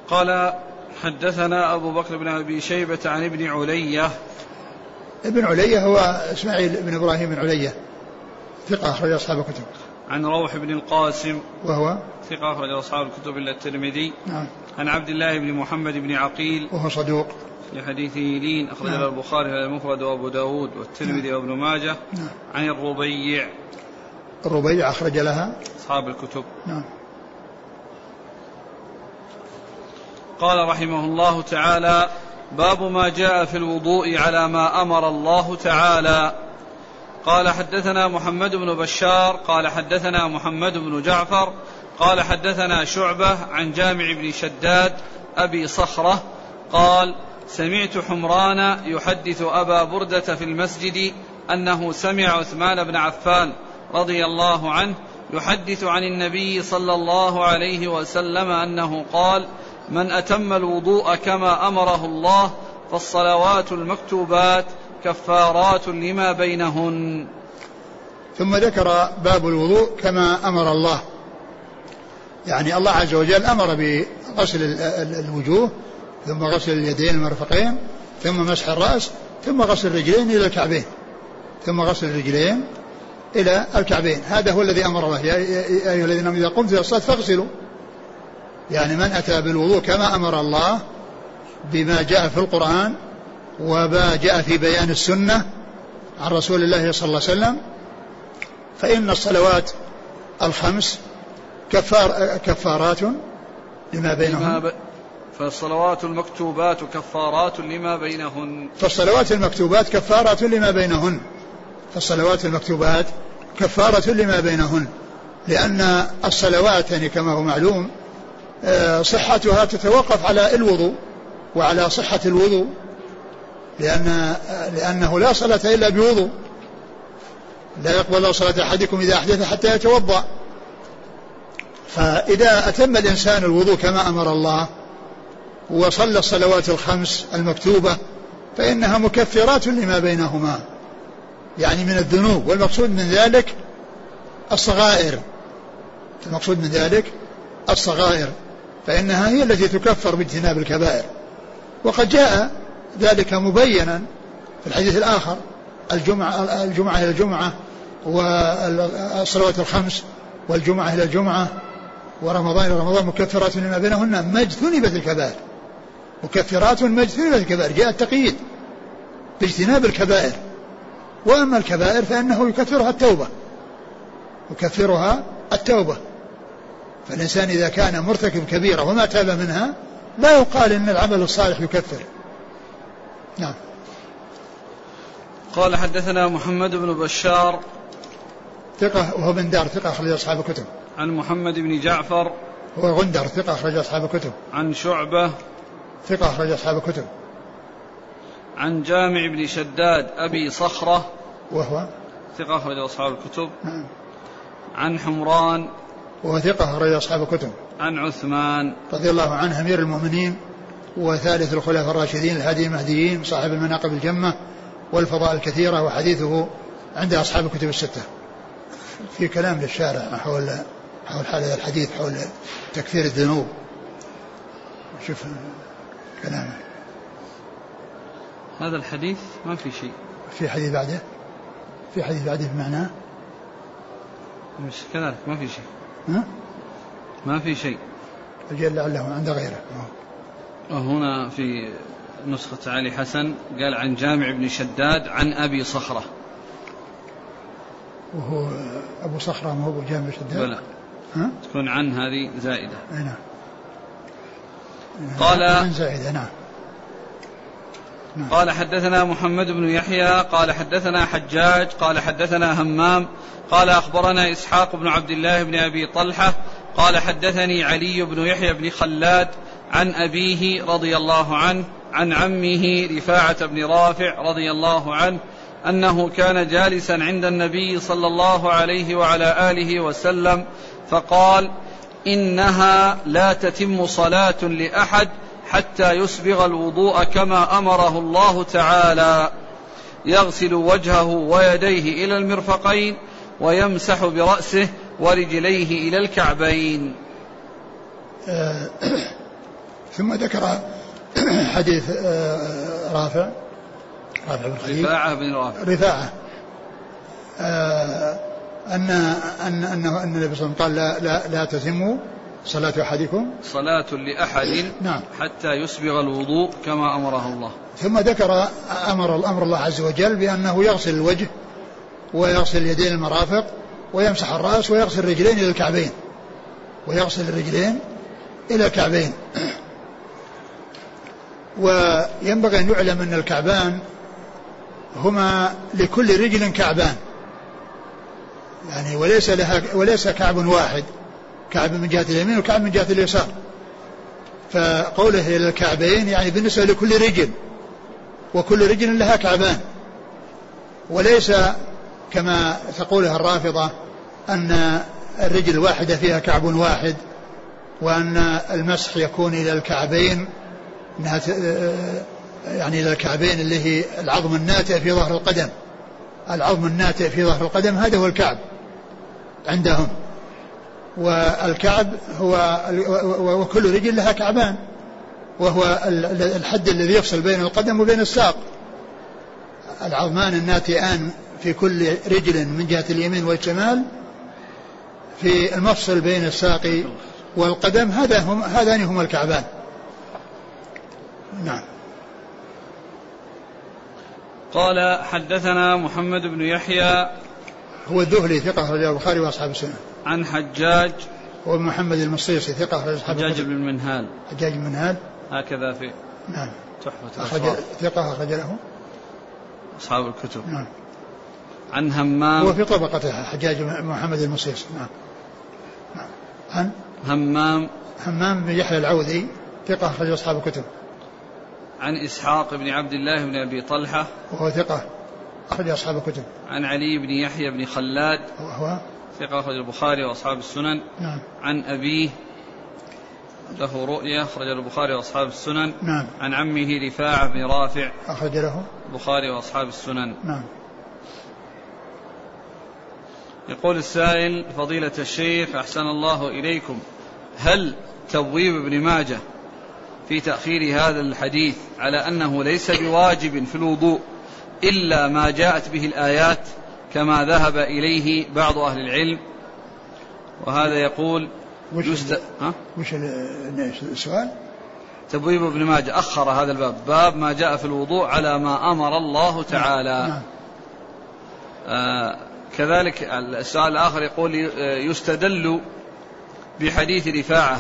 قال حدثنا أبو بكر بن أبي شيبة عن ابن علية.
ابن علية هو إسماعيل بن إبراهيم بن علية. ثقة أخرج أصحاب الكتب.
عن روح بن القاسم.
وهو؟
ثقة أخرج أصحاب الكتب إلا الترمذي.
نعم.
عن عبد الله بن محمد بن عقيل.
وهو صدوق.
في حديث لين أخرج نعم. البخاري المفرد وأبو داود والترمذي نعم. وابن ماجه.
نعم.
عن الربيع.
الربيع أخرج لها؟
أصحاب الكتب.
نعم.
قال رحمه الله تعالى باب ما جاء في الوضوء على ما أمر الله تعالى. قال حدثنا محمد بن بشار قال حدثنا محمد بن جعفر قال حدثنا شعبة عن جامع بن شداد أبي صخرة قال سمعت حمران يحدث أبا بردة في المسجد أنه سمع عثمان بن عفان رضي الله عنه يحدث عن النبي صلى الله عليه وسلم أنه قال من أتم الوضوء كما أمره الله فالصلوات المكتوبات كفارات لما بينهن.
ثم ذكر باب الوضوء كما أمر الله. يعني الله عز وجل أمر بغسل الوجوه ثم غسل اليدين المرفقين ثم مسح الرأس ثم غسل الرجلين إلى الكعبين ثم غسل الرجلين إلى الكعبين. هذا هو الذي أمر الله يا أيها الذين آمنوا إذا قمتم إلى الصلاة فاغسلوا. يعني من أتى بالوضوء كما أمر الله بما جاء في القرآن وما جاء في بيان السنة عن رسول الله صلى الله عليه وسلم فإن الصلوات الخمس كفار كفارات لما بينهن.
فالصلوات المكتوبات كفارات لما بينهن.
فالصلوات المكتوبات كفارة لما بينهن. فالصلوات المكتوبات كفارة لما بينهن لأن الصلوات يعني كما هو معلوم آه، صحتها تتوقف على الوضوء وعلى صحة الوضوء لأن لأنه لا صلاة إلا بوضوء. لا يقبل الله صلاة أحدكم إذا أحدث حتى يتوضأ. فإذا أتم الإنسان الوضوء كما أمر الله وصلى الصلوات الخمس المكتوبة فإنها مكفرات لما بينهما. يعني من الذنوب والمقصود من ذلك الصغائر. المقصود من ذلك الصغائر. فإنها هي التي تكفر باجتناب الكبائر. وقد جاء ذلك مبينا في الحديث الآخر الجمعة الجمعة إلى الجمعة والصلوات الخمس والجمعة إلى الجمعة ورمضان إلى رمضان مكفرات لما بينهن ما اجتنبت الكبائر. مكفرات ما اجتنبت الكبائر. جاء التقييد باجتناب الكبائر. وأما الكبائر فإنه يكفرها التوبة. يكفرها التوبة. فالإنسان إذا كان مرتكب كبيرة وما تاب منها لا يقال إن العمل الصالح يكفر. نعم.
قال حدثنا محمد بن بشار.
ثقة وهو بن دار ثقة أخرج أصحاب الكتب.
عن محمد بن جعفر.
هو غندر ثقة أخرج أصحاب الكتب.
عن شعبة.
ثقة أخرج أصحاب الكتب.
عن جامع بن شداد أبي صخرة
وهو؟
ثقة أخرج أصحاب الكتب. نعم. عن حمران
وهو ثقة أخرج أصحاب الكتب.
عن عثمان.
رضي الله عنه أمير المؤمنين وثالث الخلفاء الراشدين الهادي المهديين صاحب المناقب الجمة والفضاء الكثيرة وحديثه عند أصحاب الكتب الستة. في كلام للشارع حول حول هذا الحديث حول تكفير الذنوب. شوف كلامه.
هذا الحديث ما في شيء.
في حديث بعده؟ في حديث بعده بمعناه
مش كذلك ما في شيء. ها؟ ما في شيء.
أجل لعله عند غيره.
وهنا في نسخة علي حسن قال عن جامع بن شداد عن أبي صخرة.
وهو أبو صخرة ما هو جامع شداد؟
بلى. ها؟ تكون عن هذه زائدة.
نعم.
قال
عن زائدة نعم.
نعم. قال حدثنا محمد بن يحيى قال حدثنا حجاج قال حدثنا همام قال أخبرنا إسحاق بن عبد الله بن أبي طلحة قال حدثني علي بن يحيى بن خلاد عن أبيه رضي الله عنه عن عمه رفاعة بن رافع رضي الله عنه أنه كان جالسا عند النبي صلى الله عليه وعلى آله وسلم فقال إنها لا تتم صلاة لأحد حتى يسبغ الوضوء كما أمره الله تعالى. يغسل وجهه ويديه إلى المرفقين ويمسح برأسه ورجليه إلى الكعبين.
آه، ثم ذكر حديث آه، رافع
رافع بن خليل. رفاعة بن رافع.
رفاعة. آه، أن أن أنه أن النبي صلى الله عليه وسلم قال لا لا لا تتموا صلاة أحدكم؟
صلاة لأحد نعم. حتى يسبغ الوضوء كما أمره الله.
ثم ذكر أمر الأمر الله عز وجل بأنه يغسل الوجه ويغسل اليدين المرافق ويمسح الرأس ويغسل الرجلين إلى الكعبين. ويغسل الرجلين إلى الكعبين. وينبغي أن يعلم أن الكعبان هما لكل رجل كعبان. يعني وليس لها وليس كعب واحد. كعب من جهة اليمين وكعب من جهة اليسار. فقوله إلى الكعبين يعني بالنسبة لكل رجل وكل رجل لها كعبان. وليس كما تقولها الرافضة أن الرجل الواحدة فيها كعب واحد وأن المسح يكون إلى الكعبين إنها يعني إلى الكعبين اللي هي العظم الناتئ في ظهر القدم. العظم الناتئ في ظهر القدم هذا هو الكعب عندهم. والكعب هو وكل رجل لها كعبان وهو الحد الذي يفصل بين القدم وبين الساق. العظمان الناتئان في كل رجل من جهة اليمين والشمال في المفصل بين الساق والقدم هذا هم هذان هما الكعبان. نعم.
قال حدثنا محمد بن يحيى
هو الذهلي ثقة أخرجه البخاري وأصحاب السنة.
عن حجاج
هو محمد المصيصي ثقة أخرج أصحاب
حجاج بن المنهال
حجاج بن المنهال
هكذا في
نعم.
تحفة
أخرج ثقة أخرج له.
أصحاب الكتب.
نعم.
عن همام.
هو في طبقة حجاج محمد المصيصي. نعم. نعم. عن
همام.
همام بن يحيى العوذي ثقة أخرج أصحاب الكتب.
عن إسحاق بن عبد الله بن أبي طلحة.
وهو ثقة. أخرج أصحاب الكتب.
عن علي بن يحيى بن خلاد.
وهو
ثقة أخرج البخاري وأصحاب السنن.
نعم.
عن أبيه. له رؤية أخرج البخاري وأصحاب السنن.
نعم.
عن عمه رفاعة بن رافع.
أخرج له؟
البخاري وأصحاب السنن.
نعم.
يقول السائل فضيلة الشيخ أحسن الله إليكم. هل تبويب ابن ماجه في تأخير هذا الحديث على أنه ليس بواجب في الوضوء؟ إلا ما جاءت به الآيات كما ذهب إليه بعض أهل العلم. وهذا يقول
وش
يست... ها؟
وش ال- السؤال؟
تبويب ابن ماجه أخر هذا الباب باب ما جاء في الوضوء على ما أمر الله تعالى.
نعم.
آه كذلك السؤال الآخر يقول يستدل بحديث رفاعة.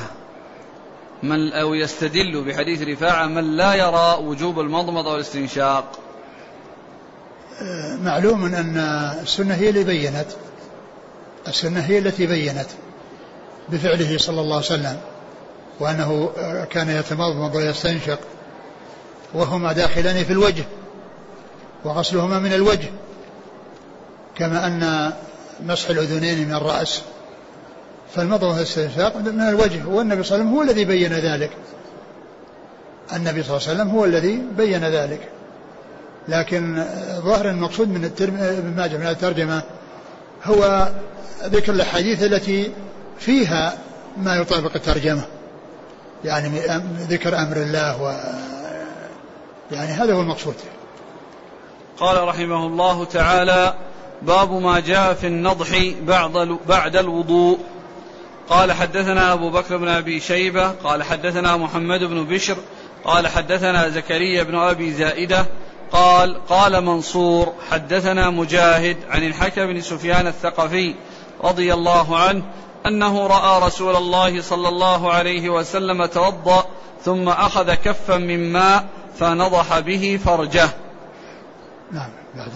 من أو يستدل بحديث رفاعة من لا يرى وجوب المضمضة والاستنشاق.
معلوم أن السنة هي اللي بينت. السنة هي التي بينت بفعله صلى الله عليه وسلم وأنه كان يتمضمض ويستنشق وهما داخلان في الوجه وغسلهما من الوجه كما أن مسح الأذنين من الرأس فالمضمضة والاستنشاق من الوجه والنبي صلى الله عليه وسلم هو الذي بين ذلك. النبي صلى الله عليه وسلم هو الذي بين ذلك. لكن ظاهر المقصود من. ابن ماجه من الترجمة هو ذكر الأحاديث التي فيها ما يطابق الترجمة يعني ذكر أمر الله و يعني هذا هو المقصود
قال رحمه الله تعالى باب ما جاء في النضح بعد بعد الوضوء قال حدثنا أبو بكر بن أبي شيبة قال حدثنا محمد بن بشر قال حدثنا زكريا بن أبي زائدة قال قال منصور حدثنا مجاهد عن الحكم بن سفيان الثقفي رضي الله عنه أنه رأى رسول الله صلى الله عليه وسلم توضأ ثم أخذ كفا من ماء فنضح به فرجه.
نعم بعده.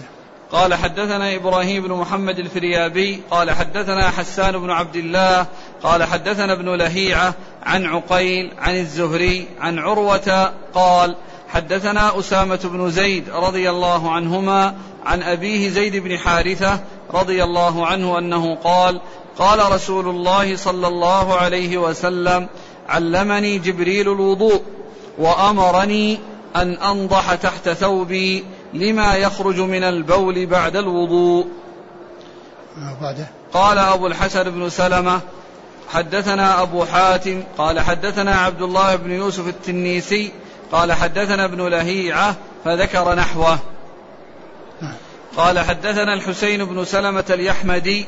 قال حدثنا إبراهيم بن محمد الفريابي قال حدثنا حسان بن عبد الله قال حدثنا ابن لهيعة عن عقيل عن الزهري عن عروة قال حدثنا أسامة بن زيد رضي الله عنهما عن أبيه زيد بن حارثة رضي الله عنه أنه قال قال رسول الله صلى الله عليه وسلم علمني جبريل الوضوء وأمرني أن أنضح تحت ثوبي لما يخرج من البول بعد الوضوء.
بعده؟
قال أبو الحسن بن سلمة حدثنا أبو حاتم قال حدثنا عبد الله بن يوسف التنيسي قال حدثنا ابن لهيعة فذكر نحوه. قال حدثنا الحسين بن سلمة اليحمدي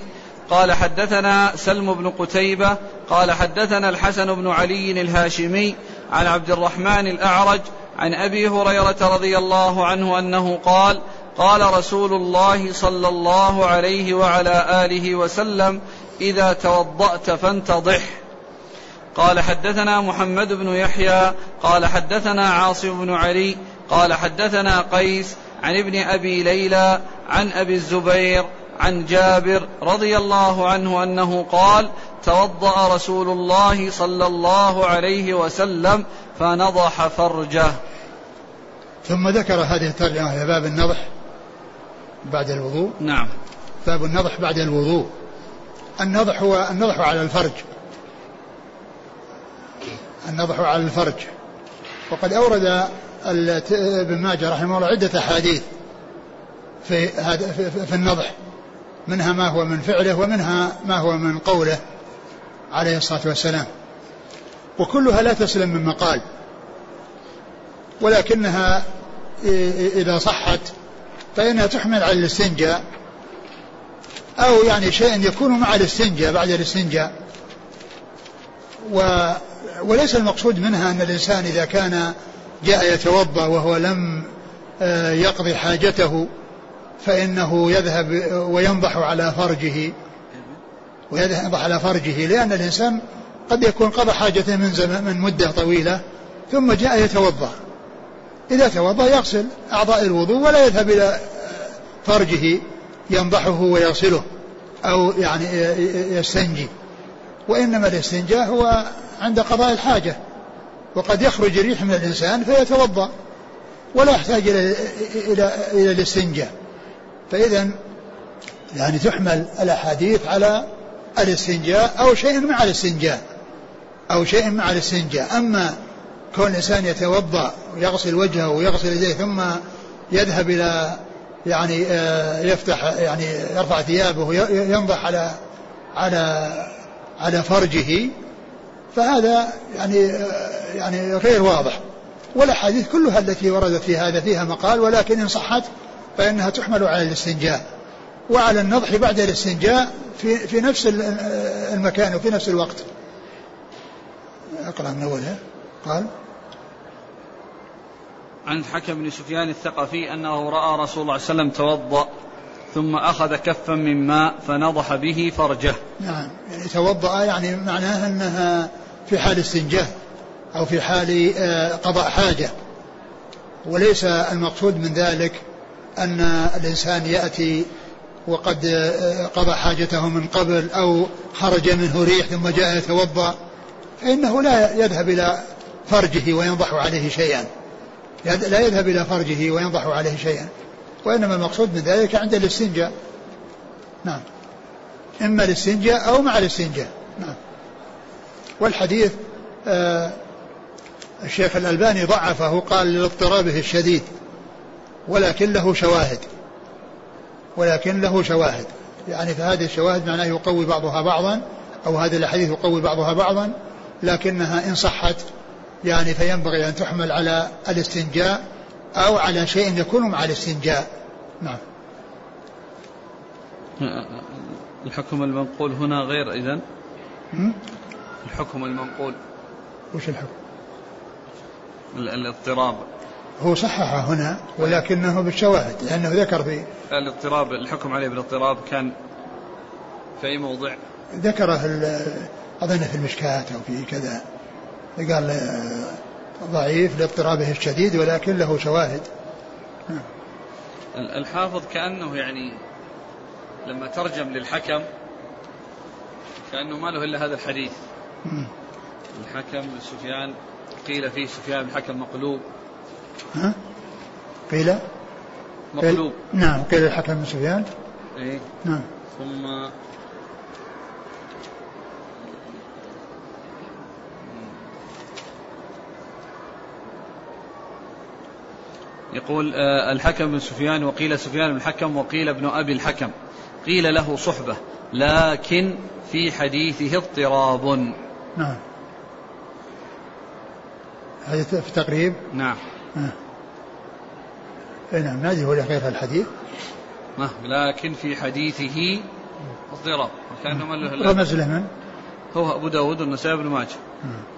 قال حدثنا سلم بن قتيبة قال حدثنا الحسن بن علي الهاشمي عن عبد الرحمن الأعرج عن أبي هريرة رضي الله عنه أنه قال قال رسول الله صلى الله عليه وعلى آله وسلم إذا توضأت فانتضح. قال حدثنا محمد بن يحيى قال حدثنا عاصم بن علي قال حدثنا قيس عن ابن أبي ليلى عن أبي الزبير عن جابر رضي الله عنه أنه قال توضأ رسول الله صلى الله عليه وسلم فنضح فرجه.
ثم ذكر هذه الترجمة في باب النضح بعد الوضوء.
نعم.
باب النضح بعد الوضوء. النضح هو النضح على الفرج. النضح على الفرج. وقد أورد ابن ماجه رحمه الله عدة أحاديث في في النضح. منها ما هو من فعله ومنها ما هو من قوله عليه الصلاة والسلام. وكلها لا تسلم من مقال. ولكنها إذا صحت فإنها تحمل على الاستنجاء أو يعني شيء يكون مع الاستنجاء بعد الاستنجاء. و وليس المقصود منها أن الإنسان إذا كان جاء يتوضأ وهو لم آه، يقضي حاجته فإنه يذهب وينضح على فرجه. وينضح على فرجه لأن الإنسان قد يكون قضى حاجته من زمن من مدة طويلة ثم جاء يتوضأ. إذا توضأ يغسل أعضاء الوضوء ولا يذهب إلى فرجه ينضحه ويغسله أو يعني يستنجي. وإنما الاستنجاء هو عند قضاء الحاجة. وقد يخرج الريح من الإنسان فيتوضأ ولا يحتاج إلى إلى إلى الاستنجاء. فإذا يعني تحمل الأحاديث على الاستنجاء أو شيء مع الاستنجاء أو شيء مع الاستنجاء. أما كون الإنسان يتوضأ ويغسل وجهه ويغسل يديه ثم يذهب إلى يعني آه، يفتح يعني يرفع ثيابه وينضح على على على فرجه فهذا يعني يعني غير واضح. والأحاديث كلها التي وردت في هذا فيها مقال ولكن إن صحت فإنها تحمل على الاستنجاء. وعلى النضح بعد الاستنجاء في في نفس المكان وفي نفس الوقت. أقرأ من أولها. قال
عن حكم بن سفيان الثقفي أنه رأى رسول الله صلى الله عليه وسلم توضأ ثم أخذ كفا من ماء فنضح به فرجه.
نعم يعني توضأ يعني معناها أنها في حال استنجاء أو في حال آه، قضاء حاجة. وليس المقصود من ذلك أن الإنسان يأتي وقد آه، قضى حاجته من قبل أو خرج منه ريح ثم جاء يتوضأ فإنه لا يذهب إلى فرجه وينضح عليه شيئا. لا يذهب إلى فرجه وينضح عليه شيئا. وإنما المقصود من ذلك عند الاستنجاء. نعم. إما الاستنجاء أو مع الاستنجاء. نعم. والحديث آه الشيخ الألباني ضعفه قال لاضطرابه الشديد ولكن له شواهد ولكن له شواهد. يعني فهذه الشواهد معناه يقوي بعضها بعضا أو هذه الأحاديث يقوي بعضها بعضا لكنها إن صحت يعني فينبغي أن تحمل على الاستنجاء أو على شيء يكون مع الاستنجاء. نعم.
الحكم المنقول هنا غير إذن؟ الحكم المنقول.
وش الحكم؟
الاضطراب.
هو صححه هنا ولكنه بالشواهد لأنه ذكر في
الاضطراب الحكم عليه بالاضطراب كان في أي موضع؟
ذكره أظن في المشكاة أو في كذا. قال ضعيف لاضطرابه الشديد ولكن له شواهد.
الحافظ كأنه يعني لما ترجم للحكم كأنه ما له إلا هذا الحديث. الحكم سفيان قيل فيه سفيان الحكم مقلوب.
ها؟ قيل؟
مقلوب.
نعم قيل الحكم بن سفيان.
إيه.
نعم.
ثم يقول آه، الحكم بن سفيان وقيل سفيان بن الحكم وقيل ابن أبي الحكم. قيل له صحبة لكن في حديثه اضطراب.
نعم هذا في التقريب
نعم
آه. أي نعم ما هو غير الحديث
ما لكن في حديثه اضطراب وكأنه من له
رمز له من؟
هو أبو داود والنسائي بن ماجه
آه.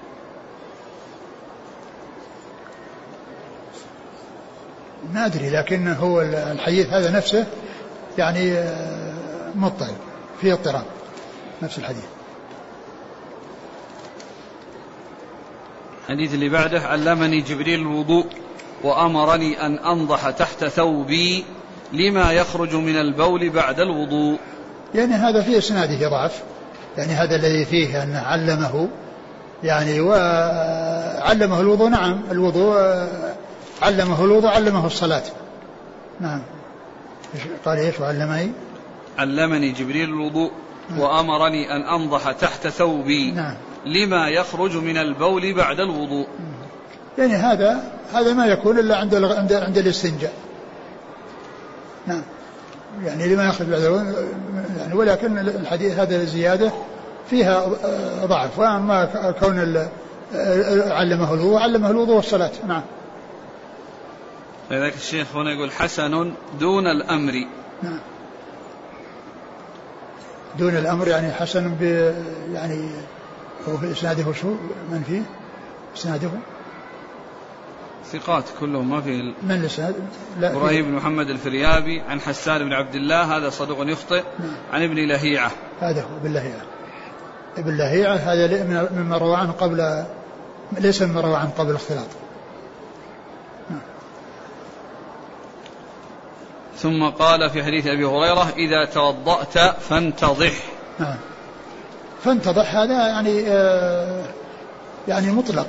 ما أدري لكن هو الحديث هذا نفسه يعني آه، مضطرب فيه اضطراب نفس الحديث
الحديث اللي بعده علمني جبريل الوضوء وأمرني أن أنضح تحت ثوبي لما يخرج من البول بعد الوضوء.
يعني هذا في إسناده ضعف. يعني هذا الذي فيه أنه علمه. يعني وعلمه الوضوء نعم الوضوء علمه الوضوء علمه الصلاة. نعم. قال إيش؟ وعلمني.
علمني جبريل الوضوء نعم. وأمرني أن أنضح تحت ثوبي.
نعم.
لما يخرج من البول بعد الوضوء.
يعني هذا هذا ما يكون إلا عند عند عند الاستنجاء. نعم. يعني لما يخرج بعد الوضوء يعني ولكن الحديث هذا الزيادة فيها ضعف. وأما كون علمه الوضوء علمه الوضوء والصلاة. نعم.
لذلك الشيخ هنا يقول حسن دون الأمر.
نعم. دون الأمر يعني حسن ب يعني هو في إسناده شو؟ من فيه؟ إسناده؟
ثقات كلهم ما في
من الإسناد؟
لا إبراهيم بن محمد الفريابي عن حسان بن عبد الله هذا صدوق يخطئ نعم. عن ابن لهيعة.
هذا هو ابن لهيعة. ابن لهيعة هذا مما روى عنه قبل ليس مما روى عنه قبل الاختلاط.
نعم. ثم قال في حديث أبي هريرة إذا توضأت فانتضح نعم.
فانتضح هذا يعني آه يعني مطلق.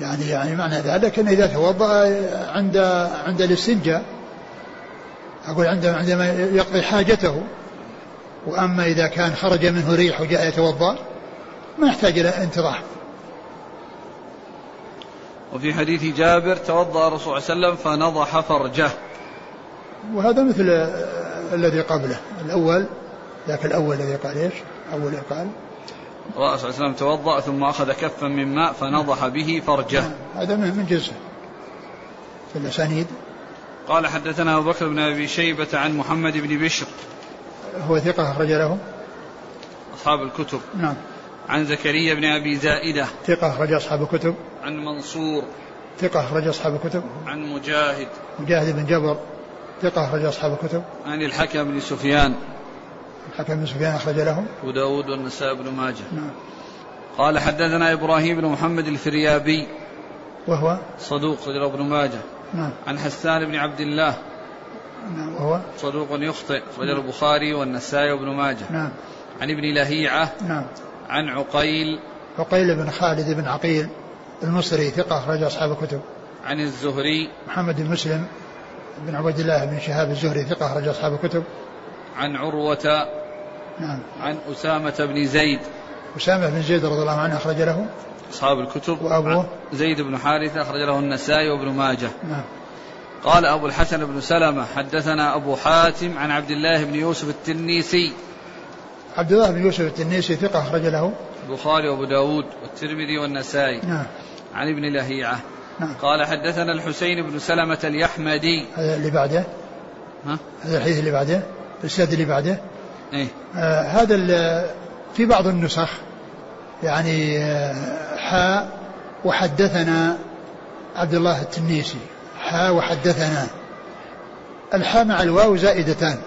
يعني يعني معنى ذلك انه إذا توضأ عند عند الاستنجاء أقول عندما عندما يقضي حاجته وأما إذا كان خرج منه ريح وجاء يتوضأ ما يحتاج إلى انتظار.
وفي حديث جابر توضأ الرسول صلى الله عليه وسلم فنضح فرجه.
وهذا مثل الذي قبله. الأول ذاك الأول الذي قال إيش؟ أول قال
رأى صلى الله عليه وسلم توضأ ثم أخذ كفا من ماء فنضح به فرجه.
هذا من جزء في الأسانيد.
قال حدثنا أبو بكر بن أبي شيبة عن محمد بن بشر.
هو ثقة أخرج له.
أصحاب الكتب.
نعم.
عن زكريا بن أبي زائدة.
ثقة أخرج أصحاب الكتب.
عن منصور.
ثقة أخرج أصحاب الكتب.
عن مجاهد.
مجاهد بن جبر. ثقة أخرج أصحاب الكتب.
عن الحكم بن سفيان.
الحكم بن سفيان أخرج له
أبو داود والنسائي بن ماجه.
نعم.
قال حدثنا إبراهيم بن محمد الفريابي.
وهو؟
صدوق رجل ابن ماجه.
نعم.
عن حسان بن عبد الله.
نعم وهو؟
صدوق يخطئ رجل البخاري والنسائي وابن ماجه.
نعم.
عن ابن لهيعة.
نعم.
عن عقيل.
عقيل بن خالد بن عقيل المصري ثقة أخرج أصحاب الكتب.
عن الزهري.
محمد بن مسلم بن عبد الله بن شهاب الزهري ثقة أخرج أصحاب الكتب.
عن عروة.
نعم.
عن أسامة بن زيد.
أسامة بن زيد رضي الله عنه أخرج له؟
أصحاب الكتب.
وأبوه؟
زيد بن حارثة أخرج له النسائي وابن ماجه.
نعم.
قال أبو الحسن بن سلمة حدثنا أبو حاتم عن عبد الله بن يوسف التنيسي.
عبد الله بن يوسف التنيسي ثقة أخرج له؟
البخاري وأبو داود والترمذي والنسائي.
نعم.
عن ابن لهيعة.
نعم.
قال حدثنا الحسين بن سلمة اليحمدي.
هذا اللي بعده؟
ها؟
هذا الحديث اللي بعده؟ الإسناد اللي بعده؟
إيه؟
آه هذا في بعض النسخ يعني آه حاء وحدثنا عبد الله التنيسي. حاء وحدثنا. الحاء مع الواو زائدتان.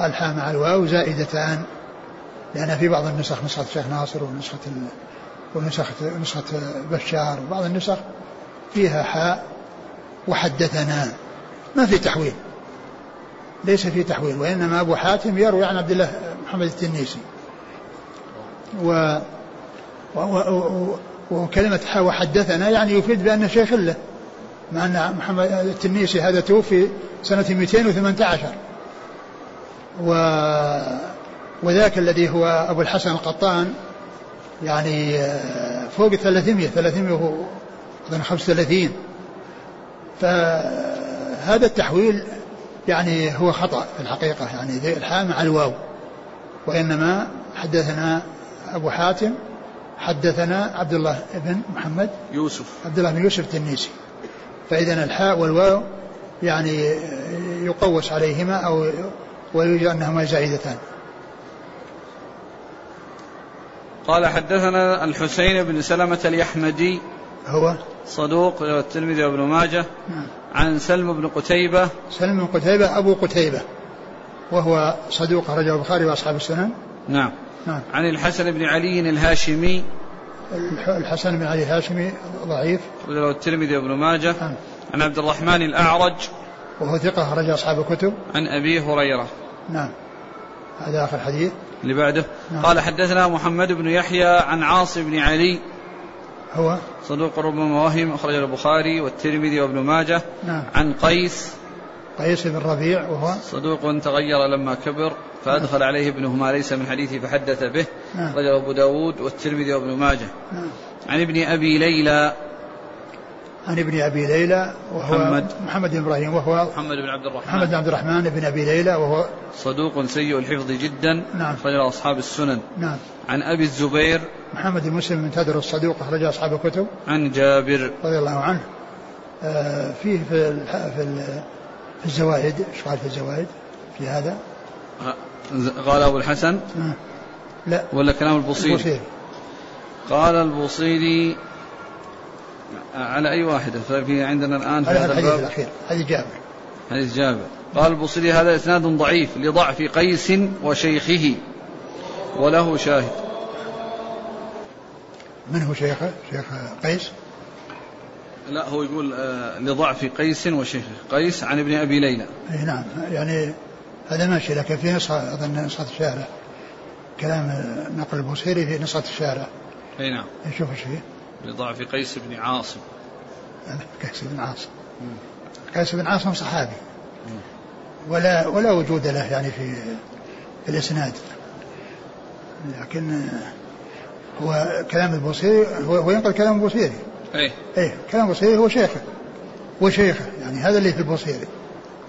الحاء مع الواو زائدتان. لأن في بعض النسخ نسخة الشيخ ناصر ونسخة ونسخة نسخة بشار وبعض النسخ فيها حاء وحدثنا. ما في تحويل. ليس في تحويل وإنما أبو حاتم يروي عن عبد الله محمد التنيسي. و, و... و... وكلمة وحدثنا يعني يفيد بأن شيخ له مع أن محمد التنيسي هذا توفي سنة 218 و وذاك الذي هو أبو الحسن القطان يعني فوق 300 300 أظن 35 فهذا التحويل يعني هو خطأ في الحقيقة يعني الحاء مع الواو. وإنما حدثنا أبو حاتم حدثنا عبد الله بن محمد
يوسف.
عبد الله بن يوسف التنيسي. فإذا الحاء والواو يعني يقوس عليهما أو ويوجد أنهما زائدتان.
قال حدثنا الحسين بن سلمة اليحمدي
هو
صدوق الترمذي وابن ماجه.
نعم.
عن سلم بن قتيبة.
سلم بن قتيبة أبو قتيبة وهو صدوق أخرجه البخاري وأصحاب السنن.
نعم.
نعم.
عن الحسن بن علي الهاشمي.
الحسن بن علي الهاشمي ضعيف.
أخرجه الترمذي وابن ماجه.
نعم.
عن عبد الرحمن الأعرج.
وهو ثقة أخرج أصحاب الكتب.
عن أبي هريرة.
نعم. هذا آخر حديث.
اللي بعده.
نعم.
قال حدثنا محمد بن يحيى عن عاصم بن علي.
هو
صدوق ربما وهم أخرج البخاري والترمذي وابن ماجه.
نعم.
عن قيس.
قيس بن ربيع وهو
صدوق تغير لما كبر فأدخل عليه ابنه ما ليس من حديثه فحدث به.
نعم.
أخرجه أبو داود والترمذي وابن ماجه.
نعم.
عن ابن أبي ليلى
عن ابن أبي ليلى وهو
محمد.
محمد بن إبراهيم وهو
محمد بن عبد الرحمن.
محمد بن عبد الرحمن بن أبي ليلى وهو
صدوق سيء الحفظ جدا.
نعم.
أخرجه أصحاب السنن.
نعم.
عن أبي الزبير.
محمد بن مسلم بن تدر الصدوق أخرج أصحاب الكتب.
عن جابر.
رضي الله عنه. آه فيه في في ال- في الزوائد إيش قال في الزوائد في هذا؟
قال أبو الحسن.
آه. لا.
ولا كلام البصيري
البصيري
قال البوصيري على أي واحدة؟ ففي عندنا الآن في
على
هذا
الحديث
الباب.
الأخير حديث جابر.
حديث جابر. قال البصري هذا إسناد ضعيف لضعف قيس وشيخه وله شاهد.
من هو شيخه؟ شيخ قيس؟
لا هو يقول آه، لضعف قيس وشيخه. قيس عن ابن أبي ليلى.
اي نعم. يعني هذا ماشي لكن في نسخة أظن نسخة الشارع. كلام نقل البوصيري في نسخة الشارع.
أي نعم.
نشوف إيش فيه.
لضعف قيس بن عاصم.
قيس بن عاصم. قيس بن عاصم صحابي. ولا ولا وجود له يعني في في الإسناد. لكن هو كلام البوصيري هو, هو ينقل كلام البوصيري.
إيه.
إيه كلام البوصيري هو شيخه. وشيخه يعني هذا اللي في البوصيري.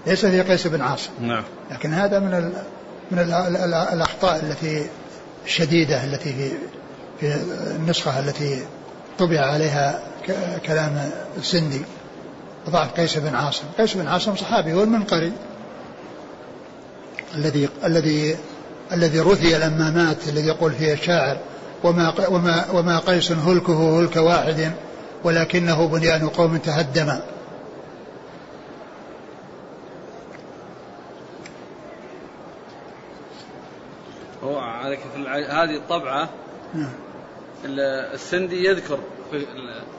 ليس في قيس بن عاصم.
نعم.
لكن هذا من ال من ال ال الأخطاء التي الشديده التي في في النسخة التي طبع عليها كلام السندي ضعف قيس بن عاصم. قيس بن عاصم صحابي هو المنقري. الذي الذي الذي رثي لما مات الذي يقول فيه الشاعر وما وما وما قيس هلكه هلك واحد ولكنه بنيان قوم تهدم.
هو عليك في الع... هذه الطبعة
نعم.
ال- السندي يذكر في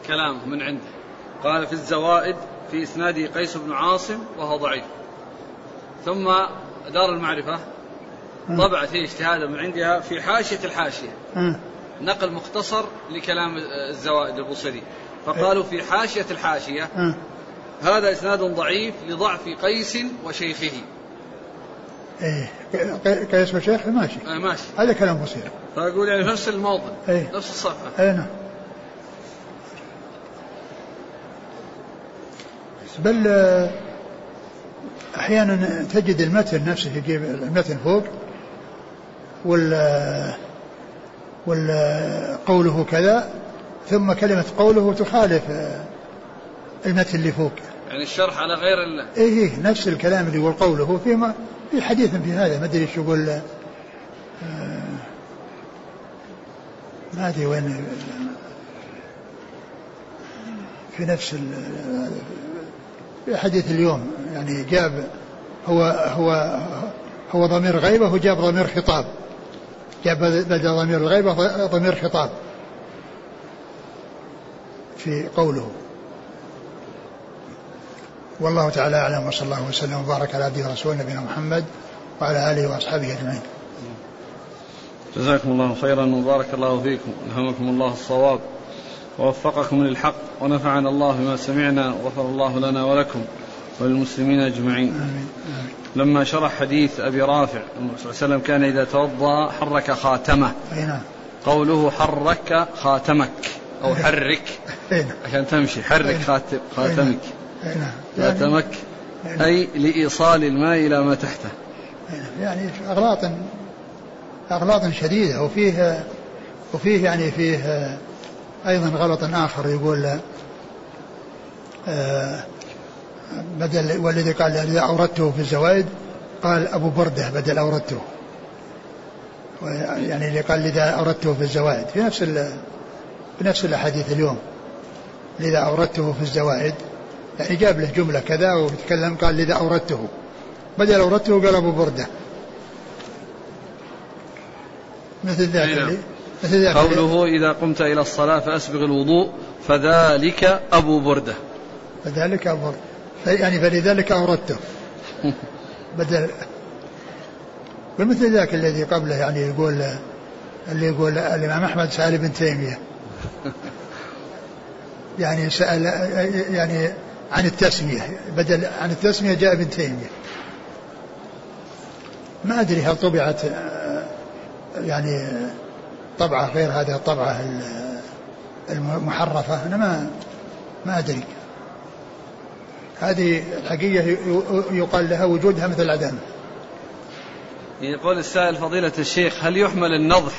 الكلام من عنده. قال في الزوائد في إسناده قيس بن عاصم وهو ضعيف. ثم دار المعرفة طبعت هي اجتهادا من عندها في حاشية الحاشية. نقل مختصر لكلام الزوائد البصري فقالوا في حاشية الحاشية. هذا إسناد ضعيف لضعف قيس وشيخه.
إيه. قي- قيس وشيخ ماشي.
آه ماشي.
هذا كلام بصير
فأقول يعني نفس الموضع
إيه.
نفس الصفحة.
اي نعم. بل آه، أحيانا تجد المتن نفسه يجيب المتن فوق وال وال قوله كذا ثم كلمة قوله تخالف آه، المتن اللي فوق.
يعني الشرح على غير ال...
إيه إيه نفس الكلام اللي يقول قوله في ما في حديث في هذا ما أدري إيش يقول آه، ما أدري وين في نفس في حديث اليوم يعني جاب هو هو هو ضمير غيبة وجاب ضمير خطاب. جاب بدل ضمير الغيبة ضمير خطاب في قوله. والله تعالى أعلم وصلى الله وسلم وبارك على عبده ورسوله نبينا محمد وعلى آله وأصحابه أجمعين.
جزاكم الله خيرا وبارك الله فيكم ألهمكم الله الصواب ووفقكم للحق ونفعنا الله بما سمعنا وغفر الله لنا ولكم وللمسلمين أجمعين
آمين آمين.
لما شرح حديث أبي رافع النبي صلى الله عليه وسلم كان إذا توضأ حرك خاتمه
أي نعم.
قوله حرك خاتمك أو حرك
أي نعم.
عشان تمشي حرك خاتم خاتمك
نعم. يعني,
خاتمك أي لإيصال الماء إلى ما تحته.
يعني اغلاط اغلاط شديدة وفيه وفيه يعني فيه أيضا غلط آخر يقول آه، بدل والذي قال إذا أوردته في الزوائد قال أبو بردة بدل أوردته. يعني اللي قال إذا أوردته في الزوائد في نفس في نفس الأحاديث اليوم. لذا أوردته في الزوائد يعني جاب له جملة كذا وتكلم قال لذا أوردته. بدل أوردته قال أبو بردة. مثل ذاك
نعم.
اللي مثل ذاك اللي-
قوله إذا قمت إلى الصلاة فأسبغ الوضوء فذلك أبو بردة.
فذلك أمر يعني فلذلك أوردته. بدل ومثل ذاك الذي قبله يعني يقول اللي يقول الإمام أحمد سأل ابن تيمية. يعني سأل يعني عن التسمية بدل عن التسمية جاء ابن تيمية. ما أدري هل طبعت يعني طبعة غير هذه الطبعة المحرفة أنا ما ما أدري. هذه الحقيقة يقال لها وجودها مثل عدمها
يقول السائل فضيلة الشيخ هل يحمل النضح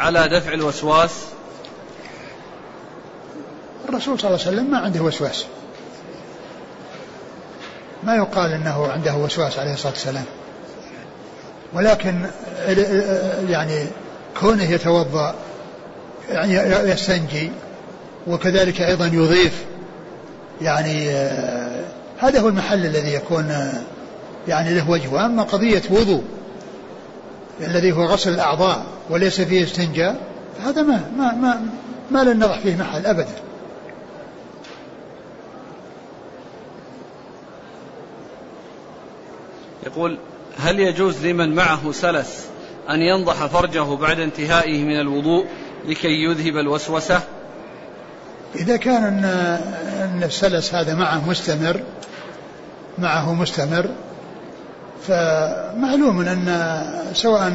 على دفع الوسواس؟
الرسول صلى الله عليه وسلم ما عنده وسواس. ما يقال إنه عنده وسواس عليه الصلاة والسلام. ولكن يعني كونه يتوضأ يعني يستنجي وكذلك أيضا يضيف يعني آه، هذا هو المحل الذي يكون آه، يعني له وجه. وأما قضية وضوء الذي هو غسل الأعضاء وليس فيه استنجاء فهذا ما ما ما, ما لن نضع فيه محل أبدا.
يقول هل يجوز لمن معه سلس أن ينضح فرجه بعد انتهائه من الوضوء لكي يذهب الوسوسة؟
إذا كان أن السلس هذا معه مستمر معه مستمر فمعلوم أن سواء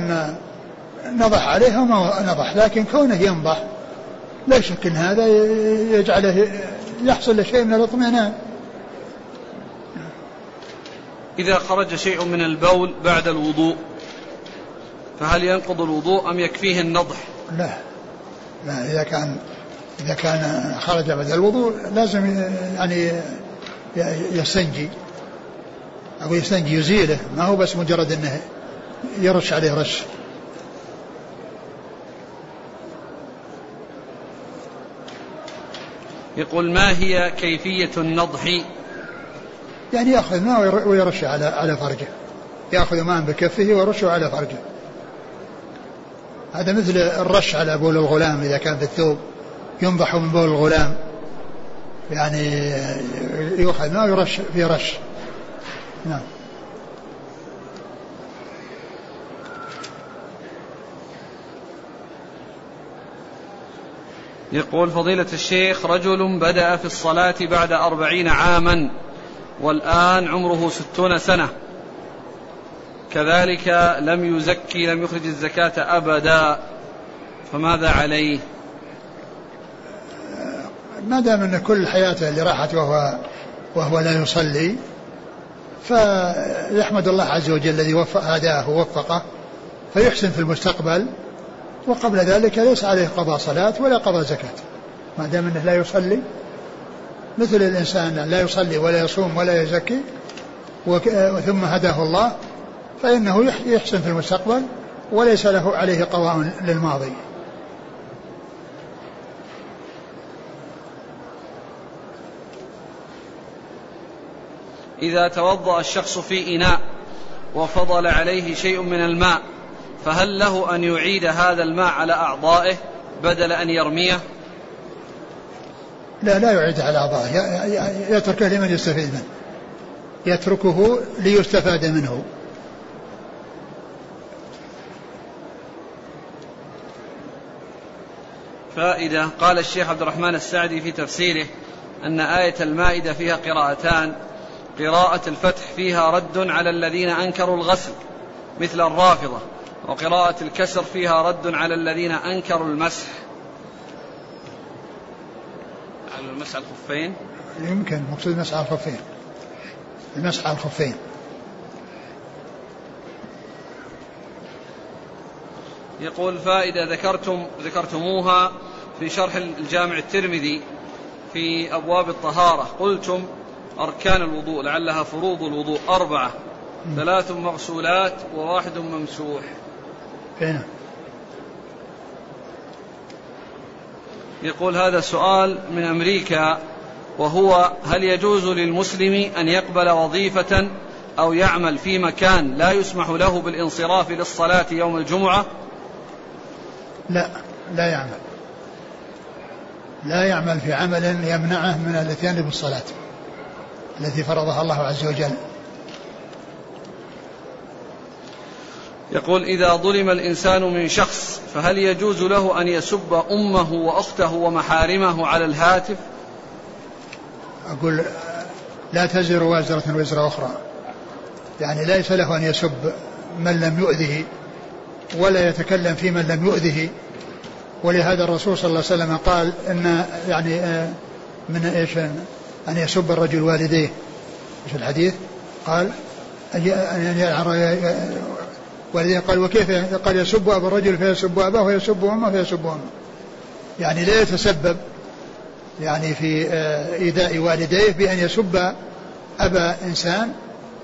نضح عليه أو ما نضح لكن كونه ينضح لا شك أن هذا يجعله يحصل له شيء من الاطمئنان.
إذا خرج شيء من البول بعد الوضوء فهل ينقض الوضوء أم يكفيه النضح؟
لا. لا إذا كان إذا كان خرج بعد الوضوء لازم يعني يستنجي أو يستنجي يزيله. ما هو بس مجرد أنه يرش عليه رش.
يقول ما هي كيفية النضح؟
يعني يأخذ ماء ويرش على على فرجه. يأخذ ماء بكفه ويرشه على فرجه. هذا مثل الرش على بول الغلام إذا كان في الثوب. ينضح من بول الغلام. يعني يؤخذ ماء ويرش في رش. نعم.
يقول فضيلة الشيخ رجل بدأ في الصلاة بعد أربعين عاما. والآن عمره ستون سنة. كذلك لم يزكي لم يخرج الزكاة أبدا. فماذا عليه؟
ما دام أن كل حياته اللي راحت وهو وهو لا يصلي فيحمد الله عز وجل الذي هداه ووفقه فيحسن في المستقبل. وقبل ذلك ليس عليه قضاء صلاة ولا قضاء زكاة. ما دام أنه لا يصلي مثل الإنسان لا يصلي ولا يصوم ولا يزكي ثم هداه الله فإنه يحسن في المستقبل وليس له عليه قضاء للماضي.
إذا توضأ الشخص في إناء وفضل عليه شيء من الماء فهل له أن يعيد هذا الماء على أعضائه بدل أن يرميه؟
لا لا يعيد على أعضائه. يتركه لمن يستفيد منه. يتركه ليستفاد منه.
فائدة قال الشيخ عبد الرحمن السعدي في تفسيره أن آية المائدة فيها قراءتان. قراءة الفتح فيها رد على الذين أنكروا الغسل مثل الرافضة. وقراءة الكسر فيها رد على الذين أنكروا المسح على المسح على الخفين؟
يمكن مقصود المسح على الخفين. المسح على الخفين.
يقول فائدة ذكرتم ذكرتموها في شرح الجامع الترمذي في أبواب الطهارة قلتم أركان الوضوء لعلها فروض الوضوء أربعة. ثلاث مغسولات وواحد ممسوح.
هنا.
يقول هذا سؤال من أمريكا وهو هل يجوز للمسلم أن يقبل وظيفة أو يعمل في مكان لا يسمح له بالانصراف للصلاة يوم الجمعة؟
لا لا يعمل. لا يعمل في عمل يمنعه من الاتيان بالصلاة التي فرضها الله عز وجل.
يقول إذا ظلم الإنسان من شخص فهل يجوز له أن يسب أمه وأخته ومحارمه على الهاتف؟
أقول لا تزر وازرة وزر أخرى. يعني ليس له أن يسب من لم يؤذه ولا يتكلم في من لم يؤذه. ولهذا الرسول صلى الله عليه وسلم قال إن يعني آه، من إيش؟ أن يسب الرجل والديه. إيش الحديث؟ قال أن يلعن والديه قال وكيف قال يسب أبا الرجل فيسب أباه ويسب أمه فيسب أمه. يعني لا يتسبب يعني في آه، إيذاء والديه بأن يسب أبا إنسان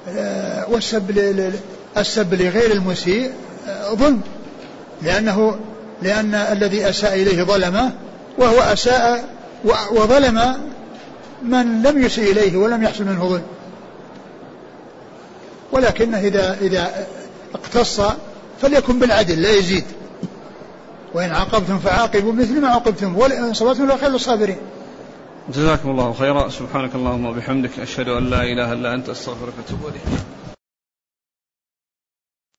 آه، والسب السب لغير المسيء ظلم. لأنه لأن الذي أساء إليه ظلمه وهو أساء وظلم من لم يسئ إليه ولم يحصل منه ظلم. ولكنه إذا إذا اقتص فليكن بالعدل لا يزيد. وإن عاقبتم فعاقبوا مثل ما عاقبتم وإن صبرتم لخير الصابرين
جزاكم الله خيرا. سبحانك اللهم وبحمدك أشهد أن لا إله إلا أنت أستغفرك وأتوب إليك.